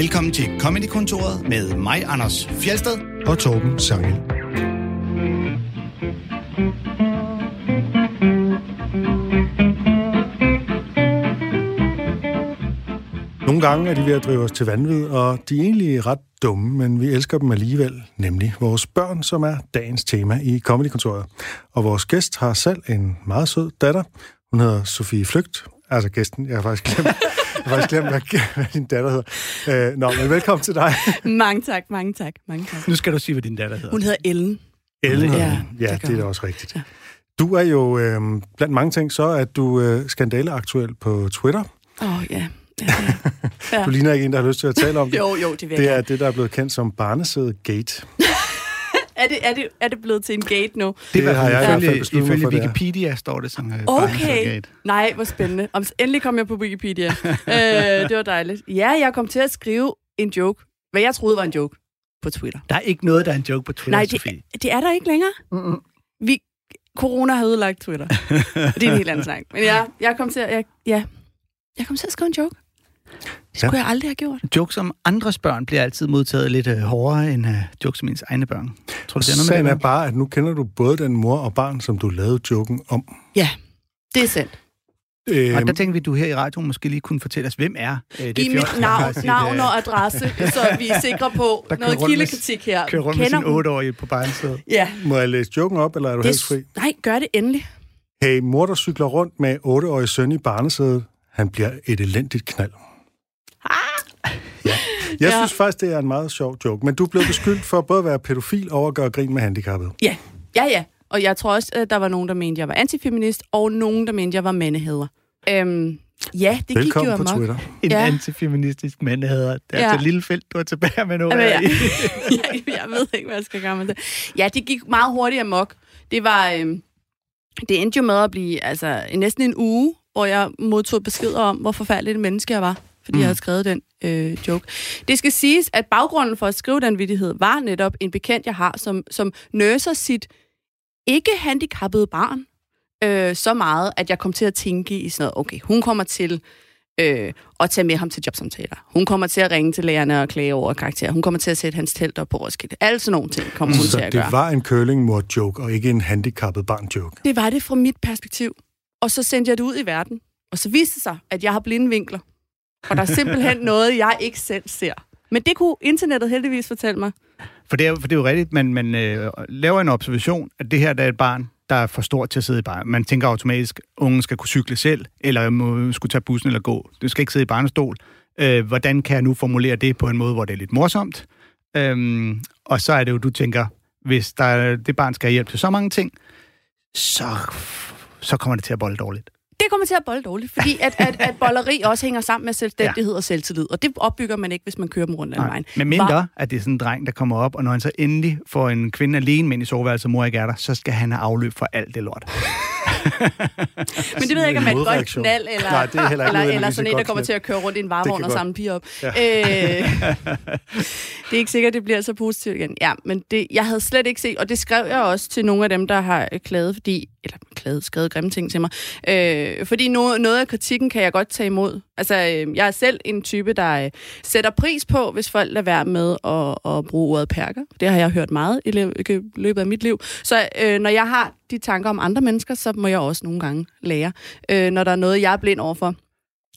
Velkommen til Comedy-kontoret med mig, Anders Fjelsted. og Torben Sangel. Nogle gange er de ved at drive os til vanvid, og de er egentlig ret dumme, men vi elsker dem alligevel, nemlig vores børn, som er dagens tema i Comedy-kontoret. Og vores gæst har selv en meget sød datter. Hun hedder Sofie Flygt. Altså gæsten, jeg har faktisk glemt, har faktisk glemt hvad, hvad din datter hedder. Øh, nå, men velkommen til dig. Mange tak, mange tak, mange tak. Nu skal du sige, hvad din datter hedder. Hun hedder Ellen. Ellen, Ja, ja, det det er da også rigtigt. Ja. Du er jo øh, blandt mange ting, så at du øh, skandaleaktuel på Twitter. Åh, oh, ja. ja, ja. ja. Du ligner ikke en, der har lyst til at tale om det. Jo, jo, det vil Det jeg er det, der er blevet kendt som barnesæde gate. er det, er, det, er det blevet til en gate nu? Det har jeg i hvert fald ifølge, ifølge for, det. Wikipedia står det som øh, Okay. barnesoldat. Nej, hvor spændende. Om, endelig kom jeg på Wikipedia. øh, det var dejligt. Ja, jeg kom til at skrive en joke, hvad jeg troede var en joke, på Twitter. Der er ikke noget, der er en joke på Twitter, Nej, det, det er der ikke længere. Mm-mm. Vi, corona har ødelagt Twitter. det er en helt anden snak. Men ja, jeg kom til at, jeg, ja, jeg kom til at skrive en joke. Det skulle ja. jeg aldrig have gjort. Jokes om andres børn bliver altid modtaget lidt øh, hårdere end øh, jokes om ens egne børn. Tror du, det er noget med Sagen det? er bare, at nu kender du både den mor og barn, som du lavede joken om. Ja, det er sandt. Øhm, Og der tænkte vi, at du her i radioen måske lige kunne fortælle os, hvem er øh, det Giv mit navn, navn og adresse, så vi er sikre på Der noget med- kildekritik her. kører rundt med Kender sin hun? 8-årige på barnsædet. Ja. Må jeg læse joken op, eller er du Det, helst fri? nej, gør det endelig. Hey, mor, der cykler rundt med 8-årig søn i barnesædet, han bliver et elendigt knald. Ja. Jeg Ja. synes faktisk, det er en meget sjov joke, men du blev beskyldt for både at være pædofil og at gøre grin med handicappet. Ja, ja, ja. Og jeg tror også, at der var nogen, der mente, jeg var antifeminist, og nogen, der mente, jeg var mandehader. Øhm, ja, det Velkommen gik jo på amok. Twitter. En Ja. antifeministisk mand hedder. Det er Ja. altså et lille felt, du er tilbage med nu. Jamen, jeg, jeg, jeg ved ikke, hvad jeg skal gøre med det. Ja, det gik meget hurtigt amok. Det var... Øhm, det endte jo med at blive altså, næsten en uge, hvor jeg modtog beskeder om, hvor forfærdeligt et menneske jeg var, fordi mm. jeg havde skrevet den øh, joke. Det skal siges, at baggrunden for at skrive den vittighed var netop en bekendt, jeg har, som, som nøser sit ikke handicappede barn øh, så meget, at jeg kom til at tænke i sådan noget, okay, hun kommer til øh, at tage med ham til jobsamtaler. Hun kommer til at ringe til lærerne og klage over karakterer. Hun kommer til at sætte hans telt op på Roskilde. Alle sådan nogle ting kommer hun Så til at det gøre. var en curling-mor-joke, og ikke en handicappet barn-joke. Det var det fra mit perspektiv. Og så sendte jeg det ud i verden. Og så viste det sig, at jeg har blinde vinkler. Og der er simpelthen noget, jeg ikke selv ser. Men det kunne internettet heldigvis fortælle mig. For det er, for det er jo rigtigt, man, man øh, laver en observation, at det her der er et barn, der er for stort til at sidde i barn. Man tænker automatisk, at ungen skal kunne cykle selv, eller må, skulle tage bussen eller gå. Du skal ikke sidde i barnestol. Øh, hvordan kan jeg nu formulere det på en måde, hvor det er lidt morsomt? Øhm, og så er det jo, du tænker, hvis der, er- det barn skal have hjælp til så mange ting, så, så kommer det til at bolde dårligt. Det kommer til at bolde dårligt, fordi at, at, at bolleri også hænger sammen med selvstændighed ja. og selvtillid. Og det opbygger man ikke, hvis man kører dem rundt ad vejen. Men mindre, at det er sådan en dreng, der kommer op, og når han så endelig får en kvinde alene med i soveværelset, mor ikke er der, så skal han have afløb for alt det lort. Men det ved jeg ikke, om er et godt knald, eller, Nej, det er heller ikke eller, eller sådan en, der kommer til at køre rundt i en Det varevogn og samle piger op. Ja. Øh, det er ikke sikkert, det bliver så positivt igen. Ja, men det, jeg havde slet ikke set, og det skrev jeg også til nogle af dem, der har klaget, fordi, eller klaget, skrevet grimme ting til mig. Øh, fordi no, noget af kritikken kan jeg godt tage imod. Altså, øh, jeg er selv en type, der øh, sætter pris på, hvis folk lader være med at, at bruge ordet perker. Det har jeg hørt meget i løbet af mit liv. Så øh, når jeg har de tanker om andre mennesker, så må jeg også nogle gange lære, øh, når der er noget, jeg er blind overfor.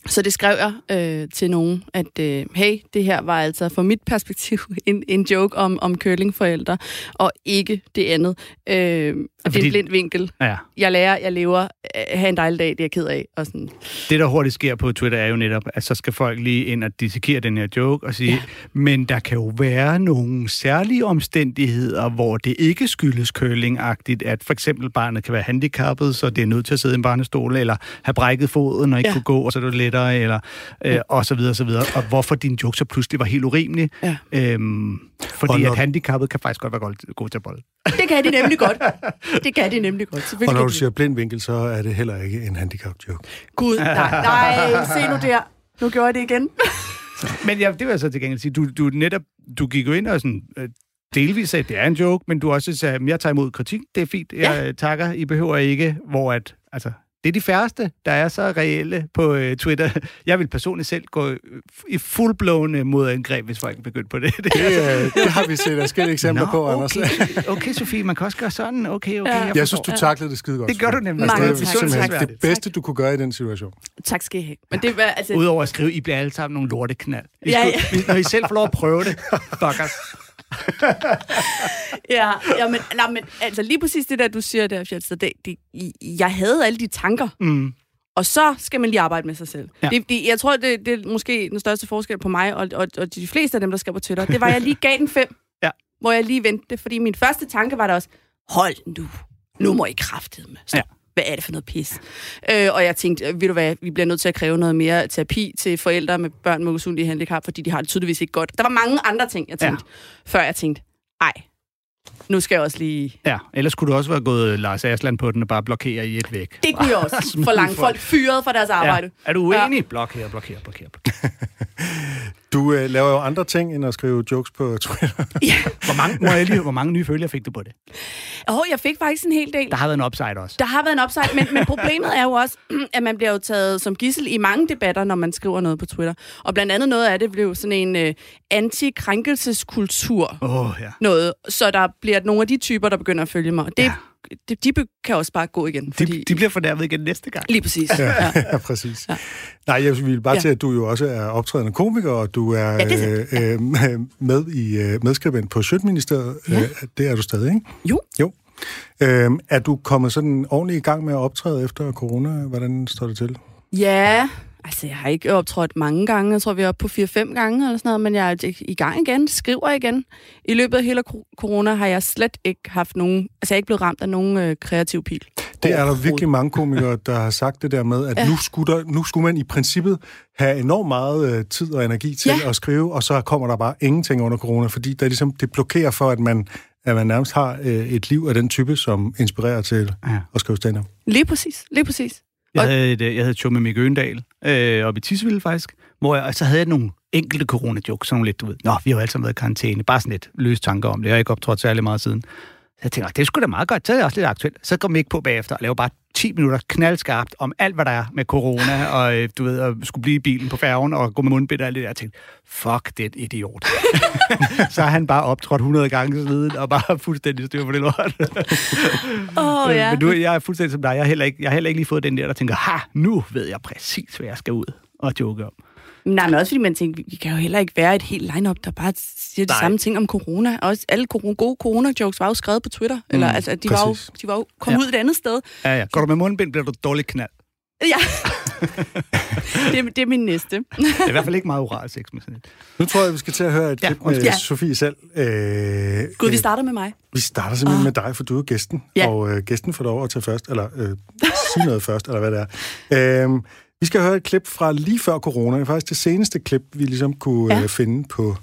Så det skrev jeg øh, til nogen, at øh, hey, det her var altså fra mit perspektiv en, en joke om, om curlingforældre, og ikke det andet. Øh, og det er Fordi- en blind vinkel. Ja. Jeg lærer, jeg lever, øh, have en dejlig dag, det er jeg ked af. Og sådan. Det, der hurtigt sker på Twitter, er jo netop, at så skal folk lige ind og dissekere den her joke og sige, ja. men der kan jo være nogle særlige omstændigheder, hvor det ikke skyldes curling-agtigt, at for eksempel barnet kan være handicappet, så det er nødt til at sidde i en barnestol, eller have brækket foden og ikke Ja. kunne gå, og så er det lettere, eller øh, og så videre, og så videre. Og hvorfor din joke så pludselig var helt urimelig. Ja. Øhm, fordi Og når- at handicappet kan faktisk godt være god, god til bolle. Det kan de nemlig godt. Det kan de nemlig godt. Og når du siger blind vinkel, så er det heller ikke en handicap-joke. Gud, nej, nej, se nu der. Nu gjorde jeg det igen. Men ja, det vil jeg så til gengæld sige. Du, du, netop, du gik jo ind og sådan, øh, delvis sagde, at det er en joke, men du også sagde, at jeg tager imod kritik, det er fint, jeg ja. takker, I behøver ikke, hvor at, altså, Det er de færreste, der er så reelle på øh, Twitter. Jeg vil personligt selv gå øh, i fuldblående modangreb, hvis folk begyndte på det. Det, det, det har vi set forskellige eksempler Nå, på, Anders. okay. okay, Sofie, man kan også gøre sådan. Okay, okay, Ja. jeg, Jeg synes, du taklede det skide godt. Det gør du nemlig. Mange det er tak. det bedste, du kunne gøre i den situation. Tak skal I have. Men det var, altså, Udover at skrive, I bliver alle sammen nogle lorteknald. I Ja, skulle, Når I selv får lov at prøve det, fuckers. ja, ja, men, nej, men altså lige præcis det der, du siger der, Fjeldsted, det, det, jeg havde alle de tanker, Mm. og så skal man lige arbejde med sig selv. Ja. Det, det, jeg tror, det, det er måske den største forskel på mig og, og, og de fleste af dem, der skal på Twitter. Det var, at jeg lige gav den fem, Ja. hvor jeg lige vendte det, fordi min første tanke var der også, hold nu, nu må I kraftede med. Ja. Hvad er det for noget pis? Øh, og jeg tænkte, øh, ved du hvad, vi bliver nødt til at kræve noget mere terapi til forældre med børn med usynlige handicap, fordi de har det tydeligvis ikke godt. Der var mange andre ting, jeg tænkte, ja. før jeg tænkte, ej, nu skal jeg også lige... Ja, ellers kunne du også være gået Lars Asland på den og bare blokere i et væk. Det kunne jeg også. For langt folk fyret fra deres arbejde. Ja. Er du uenig? Ja. Blokere, blokere, blokere. Du øh, laver jo andre ting, end at skrive jokes på Twitter. Ja. Hvor mange, må jeg lige, hvor mange nye følgere fik du på det? Åh, jeg fik faktisk en hel del. Der har været en upside også. Der har været en upside, men, men problemet er jo også, at man bliver jo taget som gissel i mange debatter, når man skriver noget på Twitter. Og blandt andet noget af det blev sådan en øh, anti-krænkelseskultur. Åh, oh, ja. Noget, så der bliver nogle af de typer, der begynder at følge mig. Det, Ja. De be- kan også bare gå igen. De, Fordi, de bliver fornærmet igen næste gang. Lige præcis. Ja. Ja. ja, præcis. Ja. Nej, jeg vil bare Ja. til, at du jo også er optrædende komiker, og du er Ja, det er øh, øh, med i øh, medskribent på Sjøtministeriet. Ja. Øh, det er du stadig, ikke? Jo. Jo. Øh, er du kommet sådan ordentligt i gang med at optræde efter corona? Hvordan står det til? Ja, altså jeg har ikke optrådt mange gange. Jeg tror, vi er oppe på 4-5 gange eller sådan noget, men jeg er i gang igen, skriver igen. I løbet af hele corona har jeg slet ikke haft nogen... Altså jeg er ikke blevet ramt af nogen øh, kreativ pil. Det er der virkelig mange komikere, der har sagt det der med, at ja. nu, skulle der, nu skulle man i princippet have enormt meget øh, tid og energi til Ja. at skrive, og så kommer der bare ingenting under corona, fordi der ligesom, det blokerer for, at man, at man nærmest har øh, et liv af den type, som inspirerer til Ja. at skrive stand -up. Lige præcis, lige præcis. Jeg havde, et, øh, jeg havde et show med Mikke Øgendal, øh, oppe i Tisvilde faktisk, hvor jeg, og så havde jeg nogle enkelte corona-jokes, sådan nogle lidt, du ved, nå, vi har jo alle sammen været i karantæne, bare sådan lidt løse tanker om det, jeg har ikke optrådt særlig meget siden. Så jeg tænker, det er sgu da meget godt, så er det også lidt aktuelt. Så går Mikke på bagefter og laver bare 10 minutter knaldskarpt om alt, hvad der er med corona, og øh, du ved, at skulle blive i bilen på færgen og gå med mundbind og alt det der. Jeg tænkte, fuck, det er en idiot. så har han bare optrådt 100 gange siden, og bare fuldstændig styr på det lort. Oh, ja. Men du, jeg er fuldstændig som dig. Jeg har, heller ikke, jeg har heller ikke lige fået den der, der tænker, ha, nu ved jeg præcis, hvad jeg skal ud og joke om. Nej, men også fordi man tænker, vi kan jo heller ikke være et helt line-up, der bare siger de Nej. samme ting om corona. Også alle corona, gode corona-jokes var jo skrevet på Twitter. Mm, eller altså, de var, jo, præcis. de var jo kommet Ja. ud et andet sted. Ja, ja. Går du med mundbind, bliver du dårligt knald. Ja. det, er, det er min næste. Det er i hvert fald ikke meget oral sex med sådan et. Nu tror jeg, vi skal til at høre et Ja, klip med. Ja. Sofie selv. Øh, Gud, vi øh, starter med mig. vi starter simpelthen med dig, for du er gæsten, Ja. og øh, gæsten får lov at tage først, eller øh, sige noget først, eller hvad det er. Øh, vi skal høre et klip fra lige før corona. Det er faktisk det seneste klip, vi ligesom kunne Ja. øh, finde på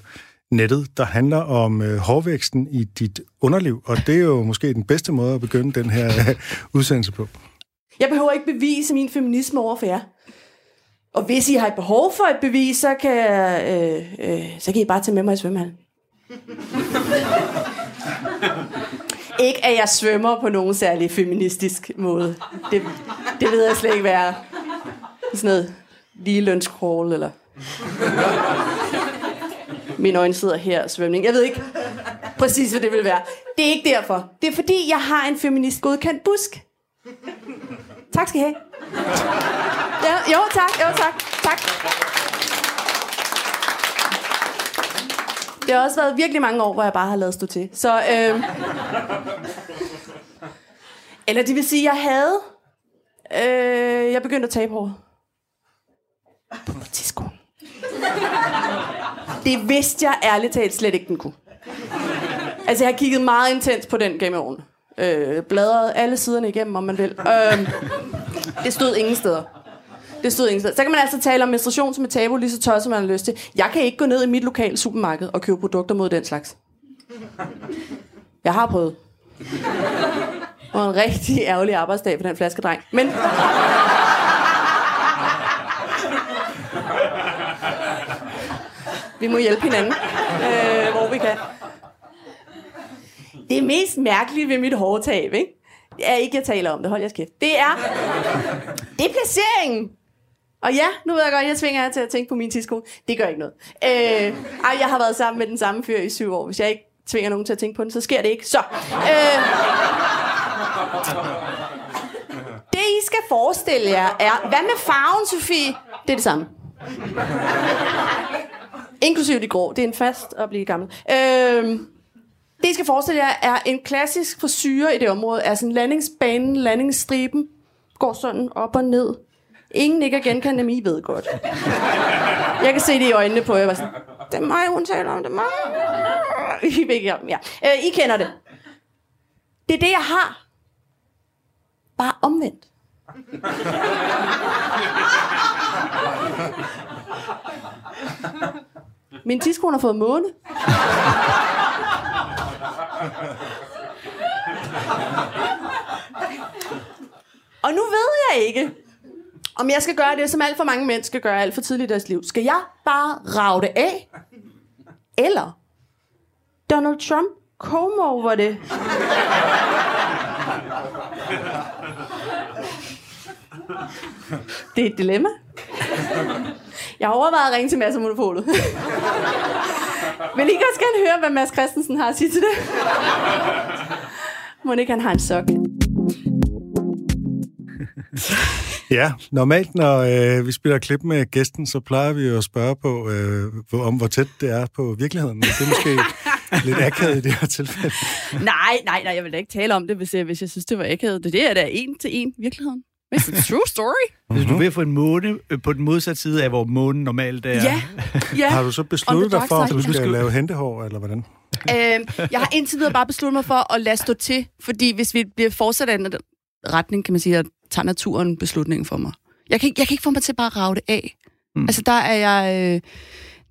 nettet, der handler om øh, hårvæksten i dit underliv, og det er jo måske den bedste måde at begynde den her øh, udsendelse på. Jeg behøver ikke bevise min feminisme over for jer. Og hvis I har et behov for et bevis, så kan, jeg, øh, øh, så kan I bare tage med mig i svømmehallen. ikke at jeg svømmer på nogen særlig feministisk måde. Det, det ved jeg slet ikke være. Sådan noget lige lønskrål, eller... Mine øjne sidder her svømning. Jeg ved ikke præcis, hvad det vil være. Det er ikke derfor. Det er fordi, jeg har en feminist godkendt busk. Tak skal I have. Ja, jo, tak, jo, tak, tak. Det har også været virkelig mange år, hvor jeg bare har lavet stå til. Så, øh, eller det vil sige, jeg havde, øh, jeg begyndte at tabe håret. På mit tidspunkt. Det vidste jeg ærligt talt slet ikke, den kunne. Altså, jeg har kigget meget intens på den gennem årene. Øh, bladret alle siderne igennem, om man vil. Øh, det stod ingen steder. Det stod ingen steder. Så kan man altså tale om menstruation som et tabu, lige så tosset man har lyst til. Jeg kan ikke gå ned i mit lokale supermarked og købe produkter mod den slags. Jeg har prøvet. Og en rigtig ærgerlig arbejdsdag for den flaskedreng. Men... Vi må hjælpe hinanden, øh, hvor vi kan. Det mest mærkelige ved mit hårtab, ikke? er ikke, jeg taler om det. Hold jeres kæft. Det er... Det er placeringen. Og ja, nu ved jeg godt, jeg tvinger jer til at tænke på min tidskone. Det gør ikke noget. Øh, ej, jeg har været sammen med den samme fyr i syv år. Hvis jeg ikke tvinger nogen til at tænke på den, så sker det ikke. Så. Øh, det, I skal forestille jer, er... Hvad med farven, Sofie? Det er det samme. Inklusive de grå. Det er en fast at blive gammel. Øh, det, I skal forestille jer, er en klassisk frisyre i det område. Altså en landingsbanen, landingsstriben, går sådan op og ned. Ingen ikke kan genkende dem, ved godt. Jeg kan se det i øjnene på jer. Jeg var sådan, det er mig, hun taler om, det er mig. I ved ja. Øh, I kender det. Det er det, jeg har. Bare omvendt. Min tidskone har fået måne. Og nu ved jeg ikke, om jeg skal gøre det, som alt for mange mennesker gør alt for tidligt i deres liv. Skal jeg bare rave det af? Eller Donald Trump come over det? Det er et dilemma. Jeg har overvejet at ringe til Mads Monopolet. Vil I også gerne høre, hvad Mads Christensen har at sige til det? Må ikke han har en sok? Ja, normalt når øh, vi spiller klip med gæsten, så plejer vi jo at spørge på, øh, hvor, om hvor tæt det er på virkeligheden. Men det er måske lidt akavet i det her tilfælde. Nej, nej, nej, jeg vil da ikke tale om det, hvis jeg, hvis jeg synes, det var akavet. Det, det er da en til en virkeligheden. It's a true story. Hvis du vil få en måne øh, på den modsatte side af, hvor månen normalt er. Ja, ja. Har du så besluttet dig for, at du skal lave hentehår, eller hvordan? øh, jeg har indtil videre bare besluttet mig for at lade stå til, fordi hvis vi bliver fortsat af den retning, kan man sige, at tager naturen beslutningen for mig. Jeg kan, ikke, jeg kan ikke få mig til bare at rave det af. Mm. Altså, der er jeg... Øh,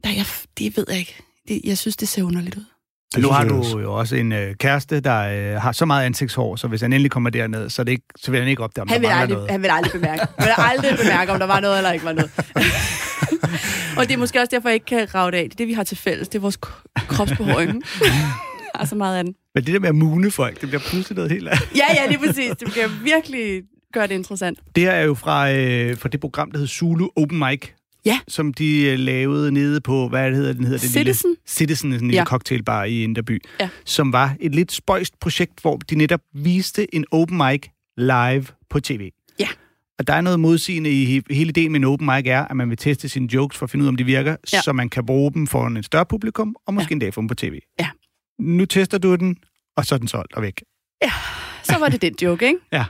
der er jeg det ved jeg ikke. Det, jeg synes, det ser underligt ud. Men nu har du også. jo også en øh, kæreste, der øh, har så meget ansigtshår, så hvis han endelig kommer derned, så, er det ikke, så vil han ikke opdage, om Han der vil, mangler aldrig, noget. han vil aldrig bemærke. Han vil aldrig bemærke, om der var noget eller ikke var noget. og det er måske også derfor, jeg ikke kan rave det af. Det er det, vi har til fælles. Det er vores k- kropsbehåring. altså meget af den. Men det der med at mune folk, det bliver pludselig noget helt andet. Ja, ja, lige præcis. Det kan virkelig gøre det interessant. Det her er jo fra, øh, fra det program, der hedder Zulu Open Mic. Ja. Som de øh, lavede nede på, hvad det hedder den? Hedder det Citizen? Lille, Citizen, en lille Ja. cocktailbar i Inderby. Ja. Som var et lidt spøjst projekt, hvor de netop viste en open mic live på tv. Ja. Og der er noget modsigende i he- hele ideen med en open mic er, at man vil teste sine jokes for at finde ud af, om de virker, Ja. så man kan bruge dem foran et større publikum, og måske ja. en dag få dem på tv. Ja. Nu tester du den, og så er den solgt og væk. Så var det den joke, ikke? Ja.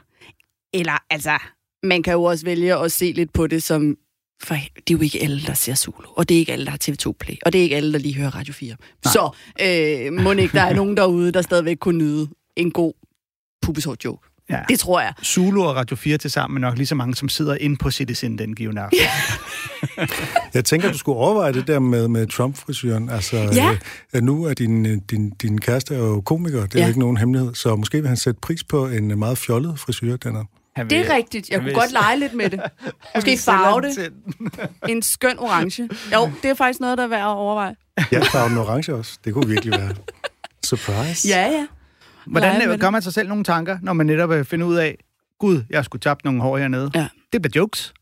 Eller, altså, man kan jo også vælge at se lidt på det som... For det er jo ikke alle, der ser Zulu, og det er ikke alle, der har TV2 Play, og det er ikke alle, der lige hører Radio 4. Nej. Så øh, må ikke, der er nogen derude, der stadigvæk kunne nyde en god pubeshård joke. Ja. Det tror jeg. Zulu og Radio 4 til sammen er nok lige så mange, som sidder inde på Citizen den givende aften. Jeg tænker, du skulle overveje det der med, med Trump-frisyren. Altså, Ja. øh, nu er din, øh, din, din kæreste er jo komiker, det er Ja. jo ikke nogen hemmelighed, så måske vil han sætte pris på en øh, meget fjollet frisyr, den er. Han Det vil- er rigtigt. Jeg kunne vil- godt lege lidt med det. Måske farve den det. den. En skøn orange. Jo, det er faktisk noget, der er værd at overveje. Ja, farven orange også. Det kunne virkelig være. Surprise. Ja, ja. Lege Hvordan med øh, det. gør man sig selv nogle tanker, når man netop øh, finder ud af, gud, jeg skulle tabt nogle hår hernede. Ja. Det bliver jokes.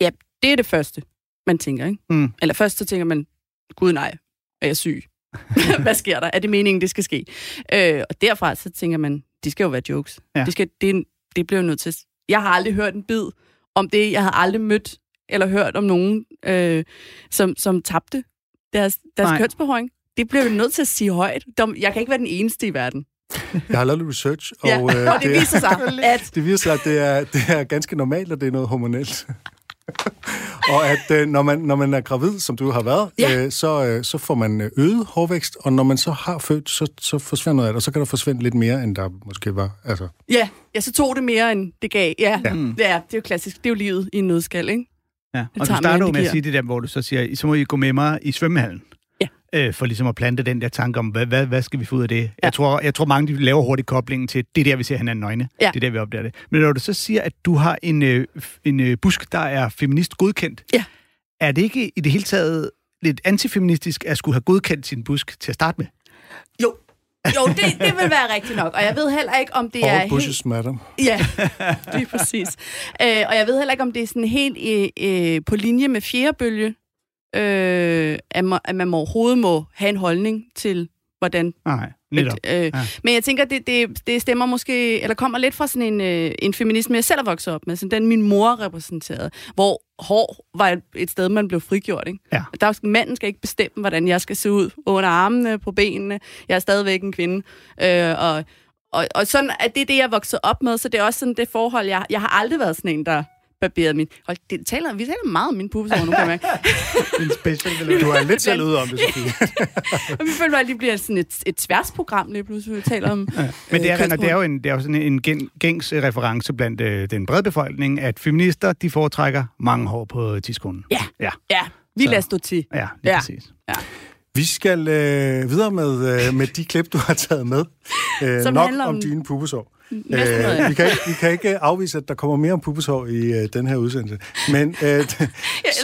Ja, det er det første, man tænker, ikke? Mm. Eller først så tænker man, gud nej, er jeg syg? Hvad sker der? Er det meningen, det skal ske? Øh, og derfra så tænker man, det skal jo være jokes. Ja. Det, skal, det, det bliver jo nødt til. Jeg har aldrig hørt en bid om det. Jeg har aldrig mødt eller hørt om nogen, øh, som, som tabte deres, deres Nej. kønsbehøring. Det bliver jo nødt til at sige højt. Jeg kan ikke være den eneste i verden. Jeg har lavet lidt research, og, Ja, øh, og det viser sig, at det viser sig, at det er, det er ganske normalt, at det er noget hormonelt. og at øh, når, man, når man er gravid, som du har været, Ja. øh, så, øh, så får man øh, øget hårvækst, og når man så har født, så, så forsvinder noget af det, og så kan der forsvinde lidt mere, end der måske var. Altså, ja, ja, så tog det mere, end det gav. Ja, Ja. ja. ja det er jo klassisk. Det er jo livet i en nødskal, ikke? Ja. Og du starter jo med at sige det der, hvor du så siger, så må I gå med mig i svømmehallen. Øh, for ligesom at plante den der tanke om, hvad, hvad, hvad skal vi få ud af det? Ja. Jeg, tror, jeg tror, mange de laver hurtigt koblingen til, det er der, vi ser hinanden nøgne. Ja. Det er der, vi opdager det. Men når du så siger, at du har en, øh, en øh, busk, der er feminist godkendt, Ja. er det ikke i det hele taget lidt antifeministisk at skulle have godkendt sin busk til at starte med? Jo, Jo, det, det vil være rigtigt nok. Og jeg ved heller ikke, om det All er helt... bushes matter. Ja, lige præcis. Øh, og jeg ved heller ikke, om det er sådan helt øh, øh, på linje med fjerdebølge, øh, at, man, at man overhovedet må have en holdning til, hvordan... Nej, netop. Et, øh, ja. Men jeg tænker, det, det, det stemmer måske, eller kommer lidt fra sådan en, øh, en feminisme, jeg selv er vokset op med, sådan den min mor repræsenterede, hvor hår var et, sted, man blev frigjort. Ikke? Ja. Der, manden skal ikke bestemme, hvordan jeg skal se ud under armene, på benene. Jeg er stadigvæk en kvinde. Øh, og, og, og sådan er det det, jeg er vokset op med, så det er også sådan det forhold, jeg, jeg har aldrig været sådan en, der barberet min... Hold, det taler, vi taler meget om min pubesår nu, kan jeg mærke. en special Du er lidt selv ude om det, Sofie. Og vi føler bare, at det bliver sådan et, et tværsprogram lige pludselig, vi taler om... Ja. Men det er, øh, det er jo, en, det er jo sådan en gen, gængs øh, reference blandt øh, den brede befolkning, at feminister, de foretrækker mange hår på tidskonen. Ja. Ja, Ja, vi Så- lader stå til. ja lige Ja. ja. præcis. Vi skal øh, videre med, øh, med de klip, du har taget med. Øh, Som nok om, om- dine pubesår. Ja. vi, kan, ikke- vi kan ikke afvise, at der kommer mere om pubesår i øh, den her udsendelse. Men øh, Jeg som-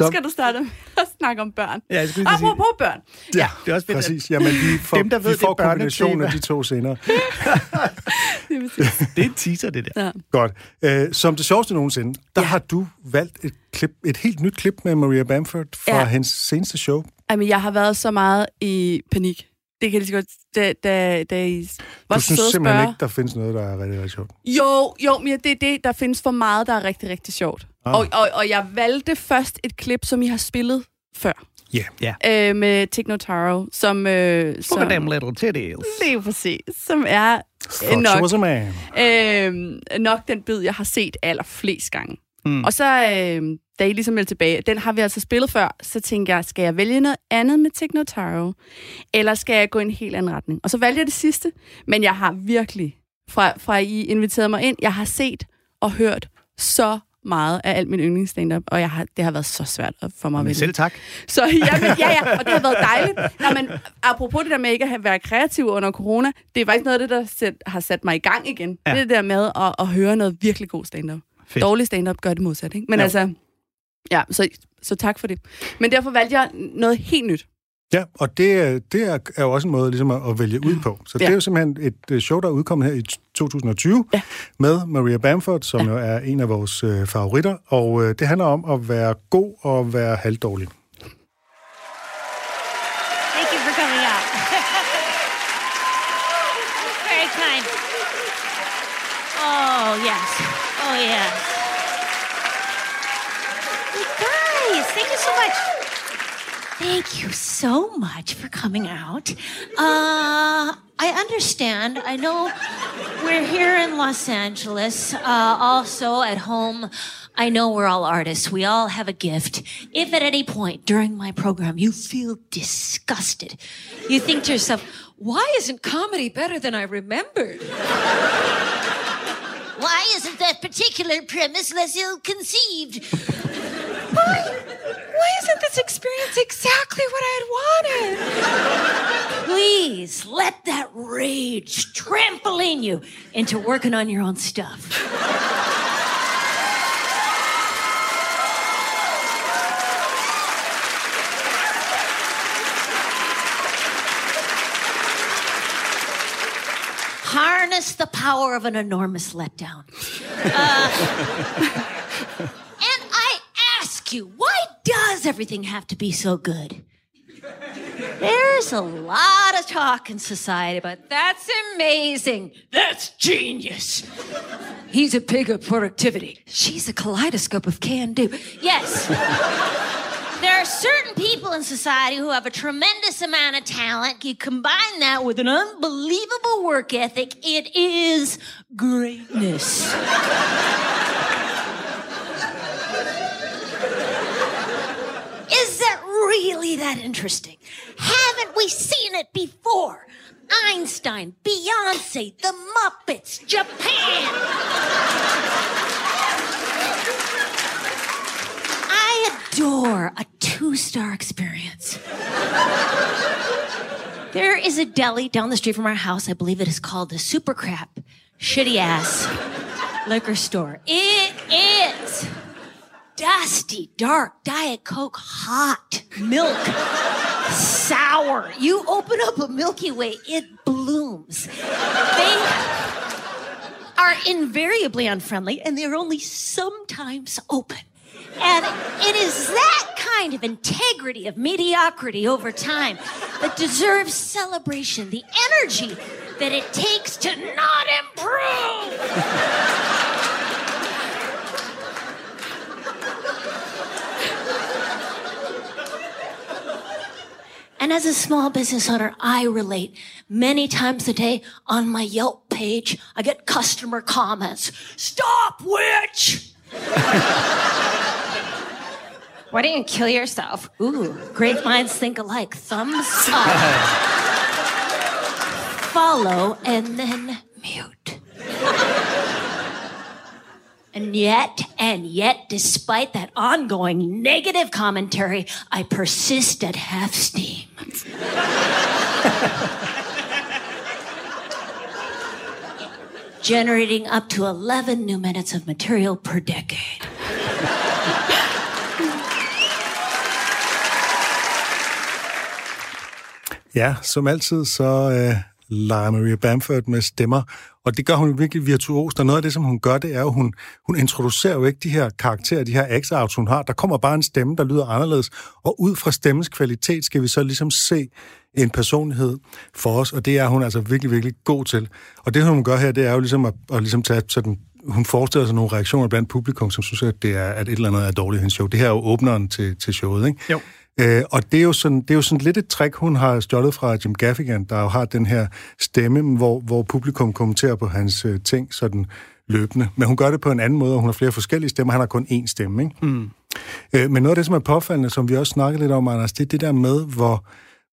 elsker, at du starter med at snakke om børn. Ja, jeg skulle lige sige- børn. Ja, det er også fedt, præcis. Jamen, vi får, dem, der ved, vi får det er kombinationen af de to senere. Det er en teaser, det der. Ja. Godt. Øh, som det sjoveste nogensinde, der Ja. har du valgt et, klip, et helt nyt klip med Maria Bamford fra Ja. hendes seneste show. Jamen, jeg har været så meget i panik. Det kan jeg lige så godt... Da, da, da I var Du synes simpelthen spørge. ikke, der findes noget, der er rigtig, rigtig sjovt. Jo, jo, men det er det. Der findes for meget, der er rigtig, rigtig sjovt. Ah. Og, og, og jeg valgte først et klip, som I har spillet før. Ja. Ja. Øh, med Techno Taro, som... Øh, Look som at them little titties. det er jo præcis. Som er Fuck, nok, øh, nok den bid, jeg har set allerflest gange. Mm. Og så, øh, da I ligesom meldte tilbage, den har vi altså spillet før, så tænkte jeg, skal jeg vælge noget andet med Techno Taro, eller skal jeg gå i en helt anden retning? Og så valgte jeg det sidste, men jeg har virkelig, fra, fra I inviterede mig ind, jeg har set og hørt så meget af alt min yndlingsstand-up, og jeg har, det har været så svært for mig at vælge. selv tak. Så jamen, ja, ja, og det har været dejligt. Nå, men apropos det der med ikke at været kreativ under corona, det er faktisk noget af det, der sæt, har sat mig i gang igen. Ja. Er det der med at, at høre noget virkelig god stand-up. Fedt. Dårlig stand-up gør det modsat, ikke? Men Jo. altså, ja, så, så tak for det. Men derfor valgte jeg noget helt nyt. Ja, og det, er- det er jo også en måde ligesom at, at vælge ud på. Så ja. Ja. det er jo simpelthen et øh, show, der er udkommet her i 2020 Ja. med Maria Bamford, som ja. jo er en af vores øh, favoritter. Og øh, det handler om at være god og være halvdårlig. Thank you so much for coming out. Uh, I understand. I know we're here in Los Angeles. Uh, also, at home, I know we're all artists. We all have a gift. If at any point during my program you feel disgusted, you think to yourself, Why isn't comedy better than I remembered? why isn't that particular premise less ill conceived? why, Why isn't this experience exactly what I had wanted? please let that rage trampoline you into working on your own stuff. Harness the power of an enormous letdown. Uh, you, why does everything have to be so good? There's a lot of talk in society about That's amazing. that's genius. He's a pig of productivity. She's a kaleidoscope of can do. Yes. there are certain people in society who have a tremendous amount of talent. You combine that with an unbelievable work ethic, it is greatness. Is that really that interesting? Haven't we seen it before? Einstein, Beyonce, the Muppets, Japan. I adore a two star experience. there is a deli down the street from our house. I believe it is called the Super Crap Shitty Ass Liquor Store. It is dusty, dark, Diet Coke, hot milk, sour. You open up a Milky Way, it blooms. They are invariably unfriendly and they're only sometimes open. And it is that kind of integrity of mediocrity over time that deserves celebration, the energy that it takes to not improve. And as a small business owner, I relate many times a day on my Yelp page. I get customer comments. Stop, witch! Why don't you kill yourself? Ooh, great minds think alike. Thumbs up. Follow and then mute. And yet, and yet, despite that ongoing negative commentary, I persist at half steam. Generating up to 11 new minutes of material per decade. Ja, som altid, så øh, leger Maria Bamford med stemmer, og det gør hun virkelig virtuost, og noget af det, som hun gør, det er jo, hun, hun introducerer jo ikke de her karakterer, de her x hun har. Der kommer bare en stemme, der lyder anderledes, og ud fra stemmens kvalitet skal vi så ligesom se en personlighed for os, og det er hun altså virkelig, virkelig god til. Og det, hun gør her, det er jo ligesom at, at ligesom tage sådan hun forestiller sig nogle reaktioner blandt publikum, som synes, at, det er, at et eller andet er dårligt i hendes show. Det her er jo åbneren til, til showet, ikke? Jo. Øh, og det er, jo sådan, det er jo sådan lidt et trick, hun har stjålet fra Jim Gaffigan, der jo har den her stemme, hvor, hvor publikum kommenterer på hans øh, ting sådan løbende. Men hun gør det på en anden måde, og hun har flere forskellige stemmer. Han har kun én stemme, ikke? Mm. Øh, men noget af det, som er påfaldende, som vi også snakkede lidt om, Anders, det er det der med, hvor,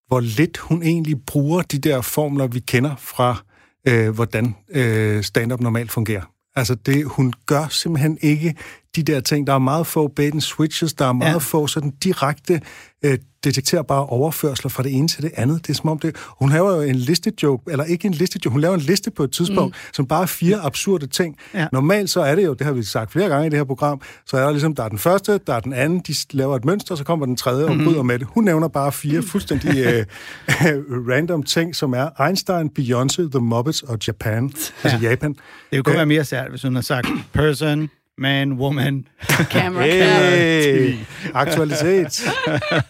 hvor lidt hun egentlig bruger de der formler, vi kender fra, øh, hvordan øh, stand-up normalt fungerer. Altså, det, hun gør simpelthen ikke de der ting. Der er meget få bait and switches, der er meget ja. få sådan direkte øh, detekterbare overførsler fra det ene til det andet. Det er som om det... Hun laver jo en listejoke, eller ikke en listejoke, hun laver en liste på et tidspunkt, mm. som bare er fire absurde ting. Ja. Normalt så er det jo, det har vi sagt flere gange i det her program, så er der ligesom, der er den første, der er den anden, de laver et mønster, så kommer den tredje og mm. bryder med det. Hun nævner bare fire fuldstændig øh, random ting, som er Einstein, Beyoncé, The Muppets og Japan, ja. altså Japan. Det kunne være mere sært, hvis hun har sagt person, man, woman. Camera. Hey, aktualitet.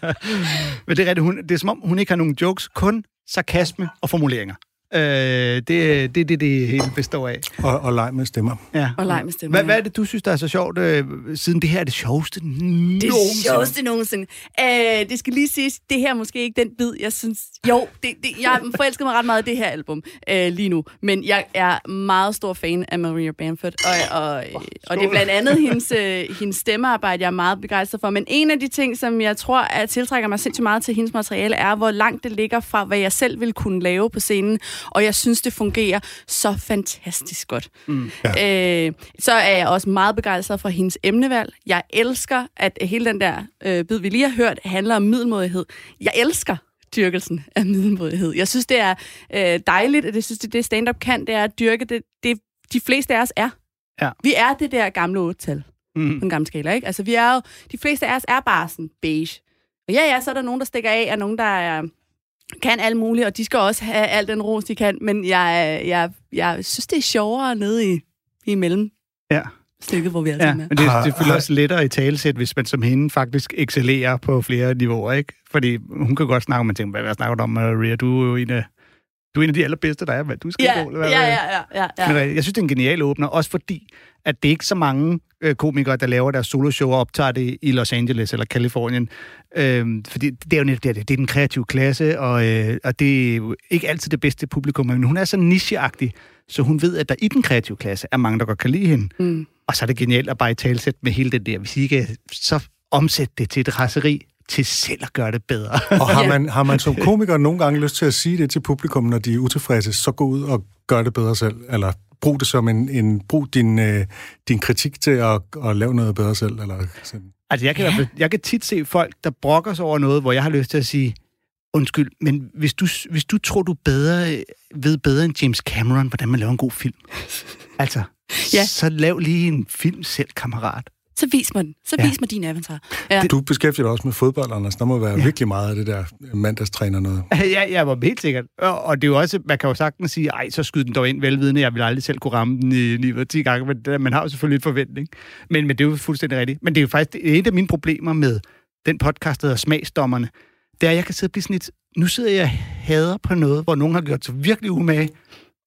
Men det er, rigtigt, hun, det er som om, hun ikke har nogen jokes, kun sarkasme og formuleringer. Øh, det, det er det, det hele består af. Og, og leg med stemmer. Ja. Og leg med stemmer. Hvad, hvad er det, du synes, der er så sjovt, øh, siden det her er det sjoveste nogensinde? Det sjoveste nogensinde. Øh, det skal lige siges, det her er måske ikke den bid, jeg synes... Jo, det, det, jeg forelsker mig ret meget i det her album øh, lige nu. Men jeg er meget stor fan af Maria Bamford. Og, og, oh, og det er blandt andet hendes, øh, hendes stemmearbejde, jeg er meget begejstret for. Men en af de ting, som jeg tror, at tiltrækker mig sindssygt meget til hendes materiale, er, hvor langt det ligger fra, hvad jeg selv vil kunne lave på scenen. Og jeg synes, det fungerer så fantastisk godt. Mm. Ja. Øh, så er jeg også meget begejstret for hendes emnevalg. Jeg elsker, at hele den der øh, bid, vi lige har hørt, handler om middelmodighed. Jeg elsker dyrkelsen af middelmodighed. Jeg synes, det er øh, dejligt, at jeg synes, det, det stand-up kan, det er at dyrke det, det de fleste af os er. Ja. Vi er det der gamle otal mm. på en gammel skala, ikke? Altså, vi er jo, de fleste af os er bare sådan beige. Og ja, ja, så er der nogen, der stikker af, og nogen, der er kan alt muligt, og de skal også have al den ros, de kan, men jeg, jeg, jeg synes, det er sjovere nede i, i mellem Ja. stykket, hvor vi er Ja, ja. men det, det føler også lettere i talesæt, hvis man som hende faktisk excellerer på flere niveauer, ikke? Fordi hun kan godt snakke, om man tænker, hvad, hvad snakker du om, Maria? Du er jo en af, du er en af de allerbedste, der er. Hvad, du skal Ja, hvad? ja, ja, ja, ja, ja. Men jeg synes, det er en genial åbner, også fordi, at det er ikke så mange øh, komikere, der laver deres soloshow og optager det i Los Angeles eller Kalifornien. Øhm, fordi det er jo netop det, det er den kreative klasse, og, øh, og det er jo ikke altid det bedste publikum, men hun er så nicheagtig, så hun ved, at der i den kreative klasse er mange, der godt kan lide hende. Mm. Og så er det genialt at bare i talsæt med hele det der. Hvis I ikke så omsætte det til et raseri til selv at gøre det bedre. Og har man, har man som komiker nogle gange lyst til at sige det til publikum, når de er utilfredse, så gå ud og gør det bedre selv, eller brug det som en, en brug din, øh, din kritik til at, at lave noget bedre selv, eller sådan. Altså, jeg kan, ja. jeg kan tit se folk, der brokker sig over noget, hvor jeg har lyst til at sige, undskyld, men hvis du, hvis du tror, du bedre, øh, ved bedre end James Cameron, hvordan man laver en god film, altså, ja. så lav lige en film selv, kammerat. Så vis mig den. Så Ja. vis mig din avatar. Ja. Du beskæftiger dig også med fodbold, Anders. Der må være ja. virkelig meget af det der mandagstræner noget. Ja, jeg var helt sikkert. Og, det er jo også, man kan jo sagtens sige, ej, så skyd den dog ind velvidende, jeg vil aldrig selv kunne ramme den i 9 10 gange, men man har jo selvfølgelig et forventning. Men, men det er jo fuldstændig rigtigt. Men det er jo faktisk det er et af mine problemer med den podcast, der hedder Smagsdommerne, det er, at jeg kan sidde og blive sådan lidt, nu sidder jeg og hader på noget, hvor nogen har gjort sig virkelig umage,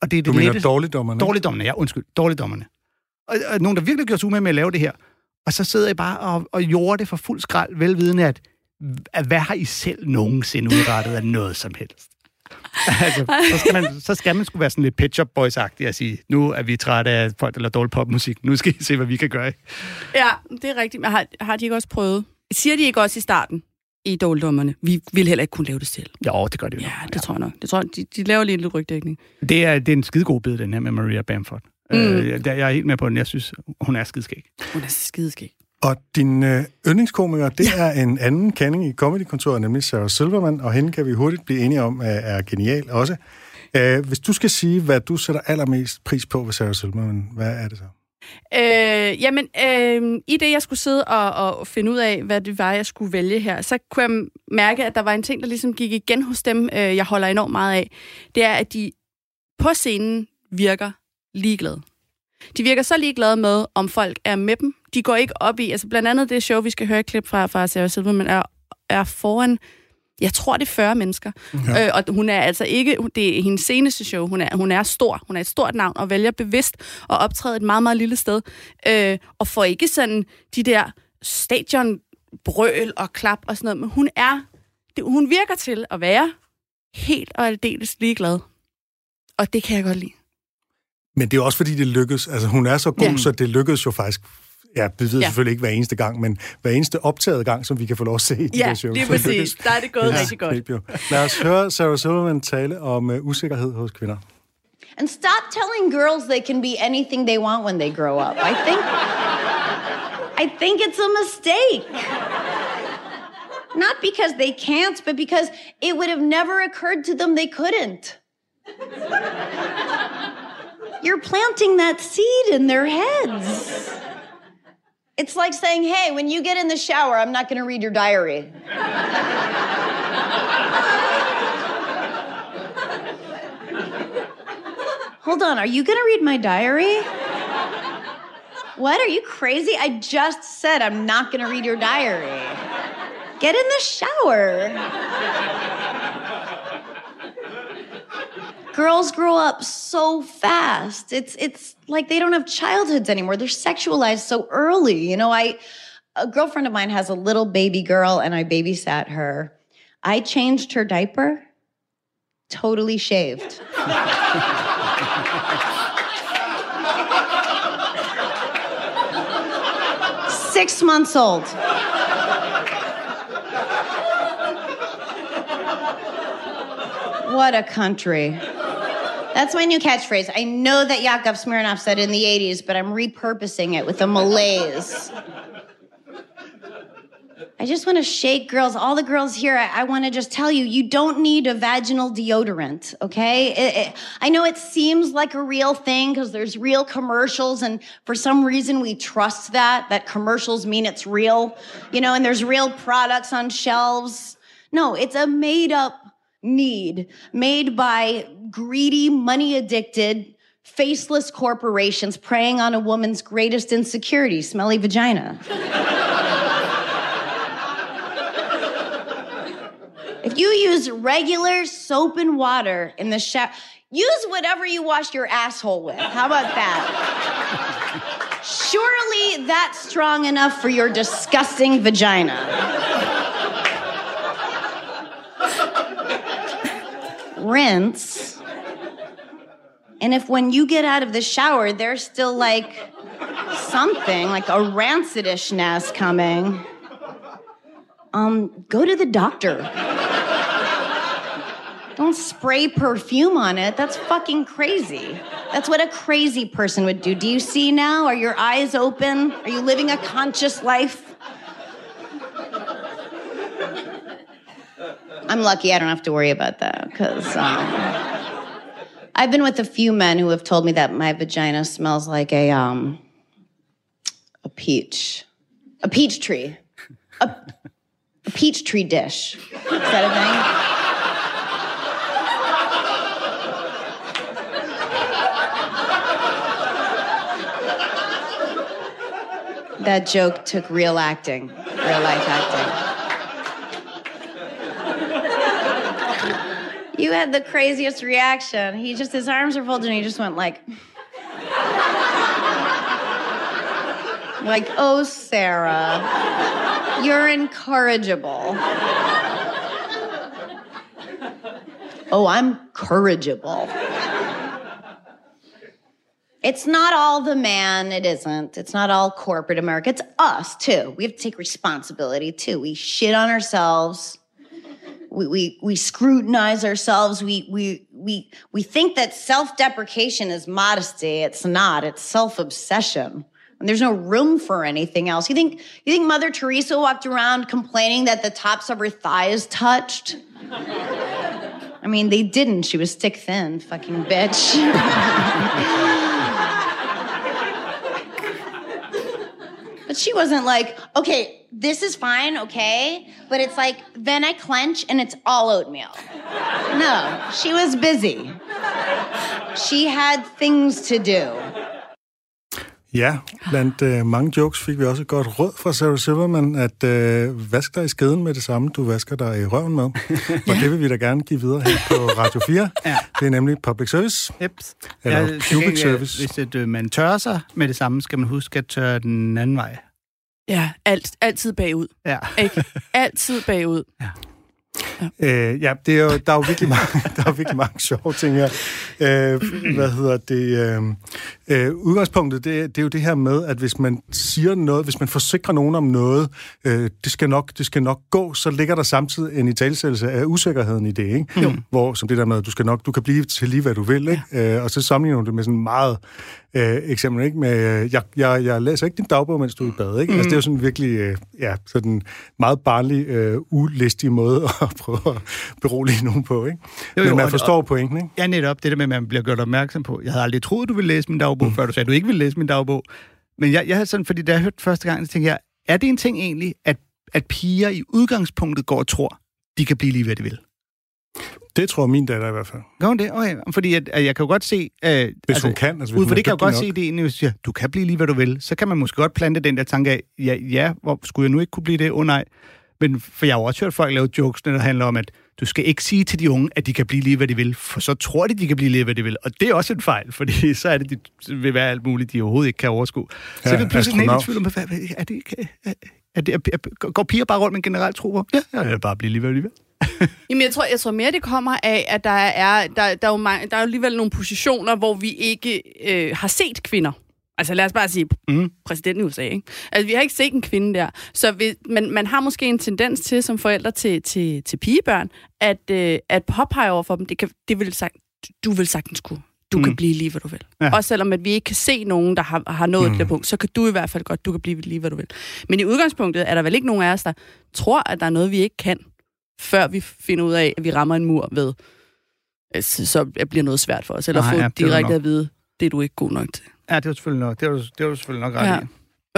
og det er det Du mener letteste- dårligdommerne? Dårligdommerne, ja, undskyld. Dårligdommerne. Og, og nogen, der virkelig gjorde sig umage med at lave det her. Og så sidder jeg bare og, og jorder det for fuld skrald, velvidende, at, at hvad har I selv nogensinde udrettet af noget som helst? altså, så skal man, så skal man sgu være sådan lidt Pet Shop Boys-agtig og sige, nu er vi trætte af folk, der laver dårlig popmusik. Nu skal I se, hvad vi kan gøre. ja, det er rigtigt. Men har, har de ikke også prøvet? Siger de ikke også i starten i dårligdommerne? Vi vil heller ikke kunne lave det selv. Jo, det gør det jo. Ja, nok. det tror jeg nok. Det tror jeg, de, de laver lige en lille rygdækning. Det er, det er en skidegod bid, den her med Maria Bamford. Mm. Mm. Øh, jeg, jeg er helt med på den. Jeg synes, hun er skidskæg. Hun er skideskæg. Og din øh, yndlingskomiker, det ja. er en anden kending i Comedy-kontoret, nemlig Sarah Silverman, og hende kan vi hurtigt blive enige om er, er genial også. Øh, hvis du skal sige, hvad du sætter allermest pris på ved Sarah Silverman, hvad er det så? Øh, jamen, øh, i det, jeg skulle sidde og, og finde ud af, hvad det var, jeg skulle vælge her, så kunne jeg mærke, at der var en ting, der ligesom gik igen hos dem, øh, jeg holder enormt meget af. Det er, at de på scenen virker ligeglade. De virker så ligeglade med, om folk er med dem. De går ikke op i, altså blandt andet det show, vi skal høre et klip fra, fra Sarah Silverman, er, er foran, jeg tror, det er 40 mennesker. Ja. Øh, og hun er altså ikke, det er hendes seneste show, hun er, hun er stor, hun er et stort navn, og vælger bevidst at optræde et meget, meget lille sted, øh, og får ikke sådan de der stadionbrøl og klap og sådan noget, men hun er, det, hun virker til at være helt og aldeles ligeglad. Og det kan jeg godt lide. Men det er også fordi, det lykkes. Altså, hun er så god, ja. Ja. så det lykkes jo faktisk Ja, vi ved ja. Ja. selvfølgelig ikke hver eneste gang, men hver eneste optaget gang, som vi kan få lov at se i de Ja, der shows. lige så præcis. Der er det gået det rigtig godt. Lad os høre Sarah Silverman tale om uh, usikkerhed hos kvinder. And stop telling girls they can be anything they want when they grow up. I think I think it's a mistake. Not because they can't, but because it would have never occurred to them they couldn't. You're planting that seed in their heads. It's like saying, hey, when you get in the shower, I'm not going to read your diary. Hold on, are you gonna read my diary? What? Are you crazy? I just said I'm not gonna read your diary. Get in the shower. Girls grow up so fast. It's it's like they don't have childhoods anymore. They're sexualized so early. You know, I a girlfriend of mine has a little baby girl and I babysat her. I changed her diaper totally shaved. Six months old. What a country. That's my new catchphrase. I know that Yakov Smirnov said in the 80s, but I'm repurposing it with a malaise. I just want to shake girls, all the girls here. I, I want to just tell you, you don't need a vaginal deodorant, okay? It- it- I know it seems like a real thing because there's real commercials, and for some reason we trust that, that commercials mean it's real, you know, and there's real products on shelves. No, it's a made up need made by greedy, money addicted, faceless corporations preying on a woman's greatest insecurity, smelly vagina. If you use regular soap and water in the shower, use whatever you wash your asshole with. How about that? Surely that's strong enough for your disgusting vagina. Rinse. And if when you get out of the shower, there's still like something, like a rancidishness coming, um, go to the doctor. Don't spray perfume on it. That's fucking crazy. That's what a crazy person would do. Do you see now? Are your eyes open? Are you living a conscious life? I'm lucky I don't have to worry about that because um, I've been with a few men who have told me that my vagina smells like a um, a peach. A peach tree. A, a peach tree dish. Is that a thing? That joke took real acting, real life acting. You had the craziest reaction. He just, his arms were folded and he just went like, like, oh, Sarah, you're incorrigible. Oh, I'm corrigible. It's not all the man, it isn't. It's not all corporate America. It's us, too. We have to take responsibility, too. We shit on ourselves. We, we, we scrutinize ourselves. We, we, we, we think that self deprecation is modesty. It's not, it's self obsession. And there's no room for anything else. You think, you think Mother Teresa walked around complaining that the tops of her thighs touched? I mean, they didn't. She was stick thin, fucking bitch. But she wasn't like, okay, this is fine, okay? But it's like, then I clench and it's all oatmeal. No, she was busy. She had things to do. Ja, blandt øh, mange jokes fik vi også et godt råd fra Sarah Silverman, at øh, vask dig i skeden med det samme, du vasker dig i røven med. Og det vil vi da gerne give videre her på Radio 4. Ja. Det er nemlig public service. Yep. Eller Ja, gengæld, service. Hvis et, øh, man tørrer sig med det samme, skal man huske at tørre den anden vej. Ja, alt, altid bagud. Ja. Ikke? Altid bagud. Øh, ja, det er jo, der er jo virkelig mange, der er virkelig mange sjove ting her. Øh, hvad hedder det? Øh, øh, udgangspunktet, det, det er jo det her med, at hvis man siger noget, hvis man forsikrer nogen om noget, øh, det, skal nok, det skal nok gå, så ligger der samtidig en italesættelse af usikkerheden i det, ikke? Jo. Hvor, som det der med, at du, skal nok, du kan blive til lige, hvad du vil, ikke? Ja. Øh, og så sammenligner du det med sådan meget øh, eksempel, ikke? Med, øh, jeg, jeg, jeg læser ikke din dagbog, mens du er i bad, ikke? Mm. Altså, det er jo sådan virkelig, øh, ja, sådan meget barnlig, øh, ulistig måde at prøve at berolige nogen på, ikke? Jo, Jo, Men man og- forstår pointen, ikke? Ja, netop det der med, at man bliver gjort opmærksom på. Jeg havde aldrig troet, du ville læse min dagbog, mm. før du sagde, at du ikke ville læse min dagbog. Men jeg, jeg havde sådan, fordi da jeg hørte første gang, så tænkte jeg, er det en ting egentlig, at, at piger i udgangspunktet går og tror, de kan blive lige, hvad de vil? Det tror min datter i hvert fald. Gør hun det? Okay. Fordi at, at jeg kan jo godt se... Øh, Hvis hun kan, altså hvis ud for det kan jeg godt nok. se det egentlig, siger, du kan blive lige, hvad du vil. Så kan man måske godt plante den der tanke af, ja, ja hvor skulle jeg nu ikke kunne blive det? Åh oh, nej. Men for jeg har jo også hørt folk lave jokes, der handler om, at du skal ikke sige til de unge, at de kan blive lige, hvad de vil, for så tror de, de kan blive lige, hvad de vil. Og det er også en fejl, fordi så er det, de vil være alt muligt, de overhovedet ikke kan overskue. Så Ja, er det pludselig astronaut. tvivl om, hvad, er det, er, er det, er, er, går piger bare rundt med en generelt tro på? Ja, jeg vil bare blive lige, hvad de vil. Jamen, jeg tror, jeg tror mere, det kommer af, at der er, der, der er, jo, mange, der er jo alligevel nogle positioner, hvor vi ikke øh, har set kvinder. Altså lad os bare sige, Mhm. præsidenten i USA, ikke? Altså vi har ikke set en kvinde der. Så vi, man, man har måske en tendens til, som forældre til, til, til pigebørn, at, øh, at påpege over for dem, det, kan, det vil sagt, du vil sagtens kunne. Du mm. kan blive lige, hvad du vil. Ja. Også selvom at vi ikke kan se nogen, der har, har nået Mm. mm. det der punkt, så kan du i hvert fald godt, du kan blive lige, hvad du vil. Men i udgangspunktet er der vel ikke nogen af os, der tror, at der er noget, vi ikke kan, før vi finder ud af, at vi rammer en mur ved, så bliver noget svært for os. Eller Nej, få ja, er direkte at vide, det er du ikke god nok til. Ja, det var selvfølgelig nok, det var, det var selvfølgelig nok ret Ja. i.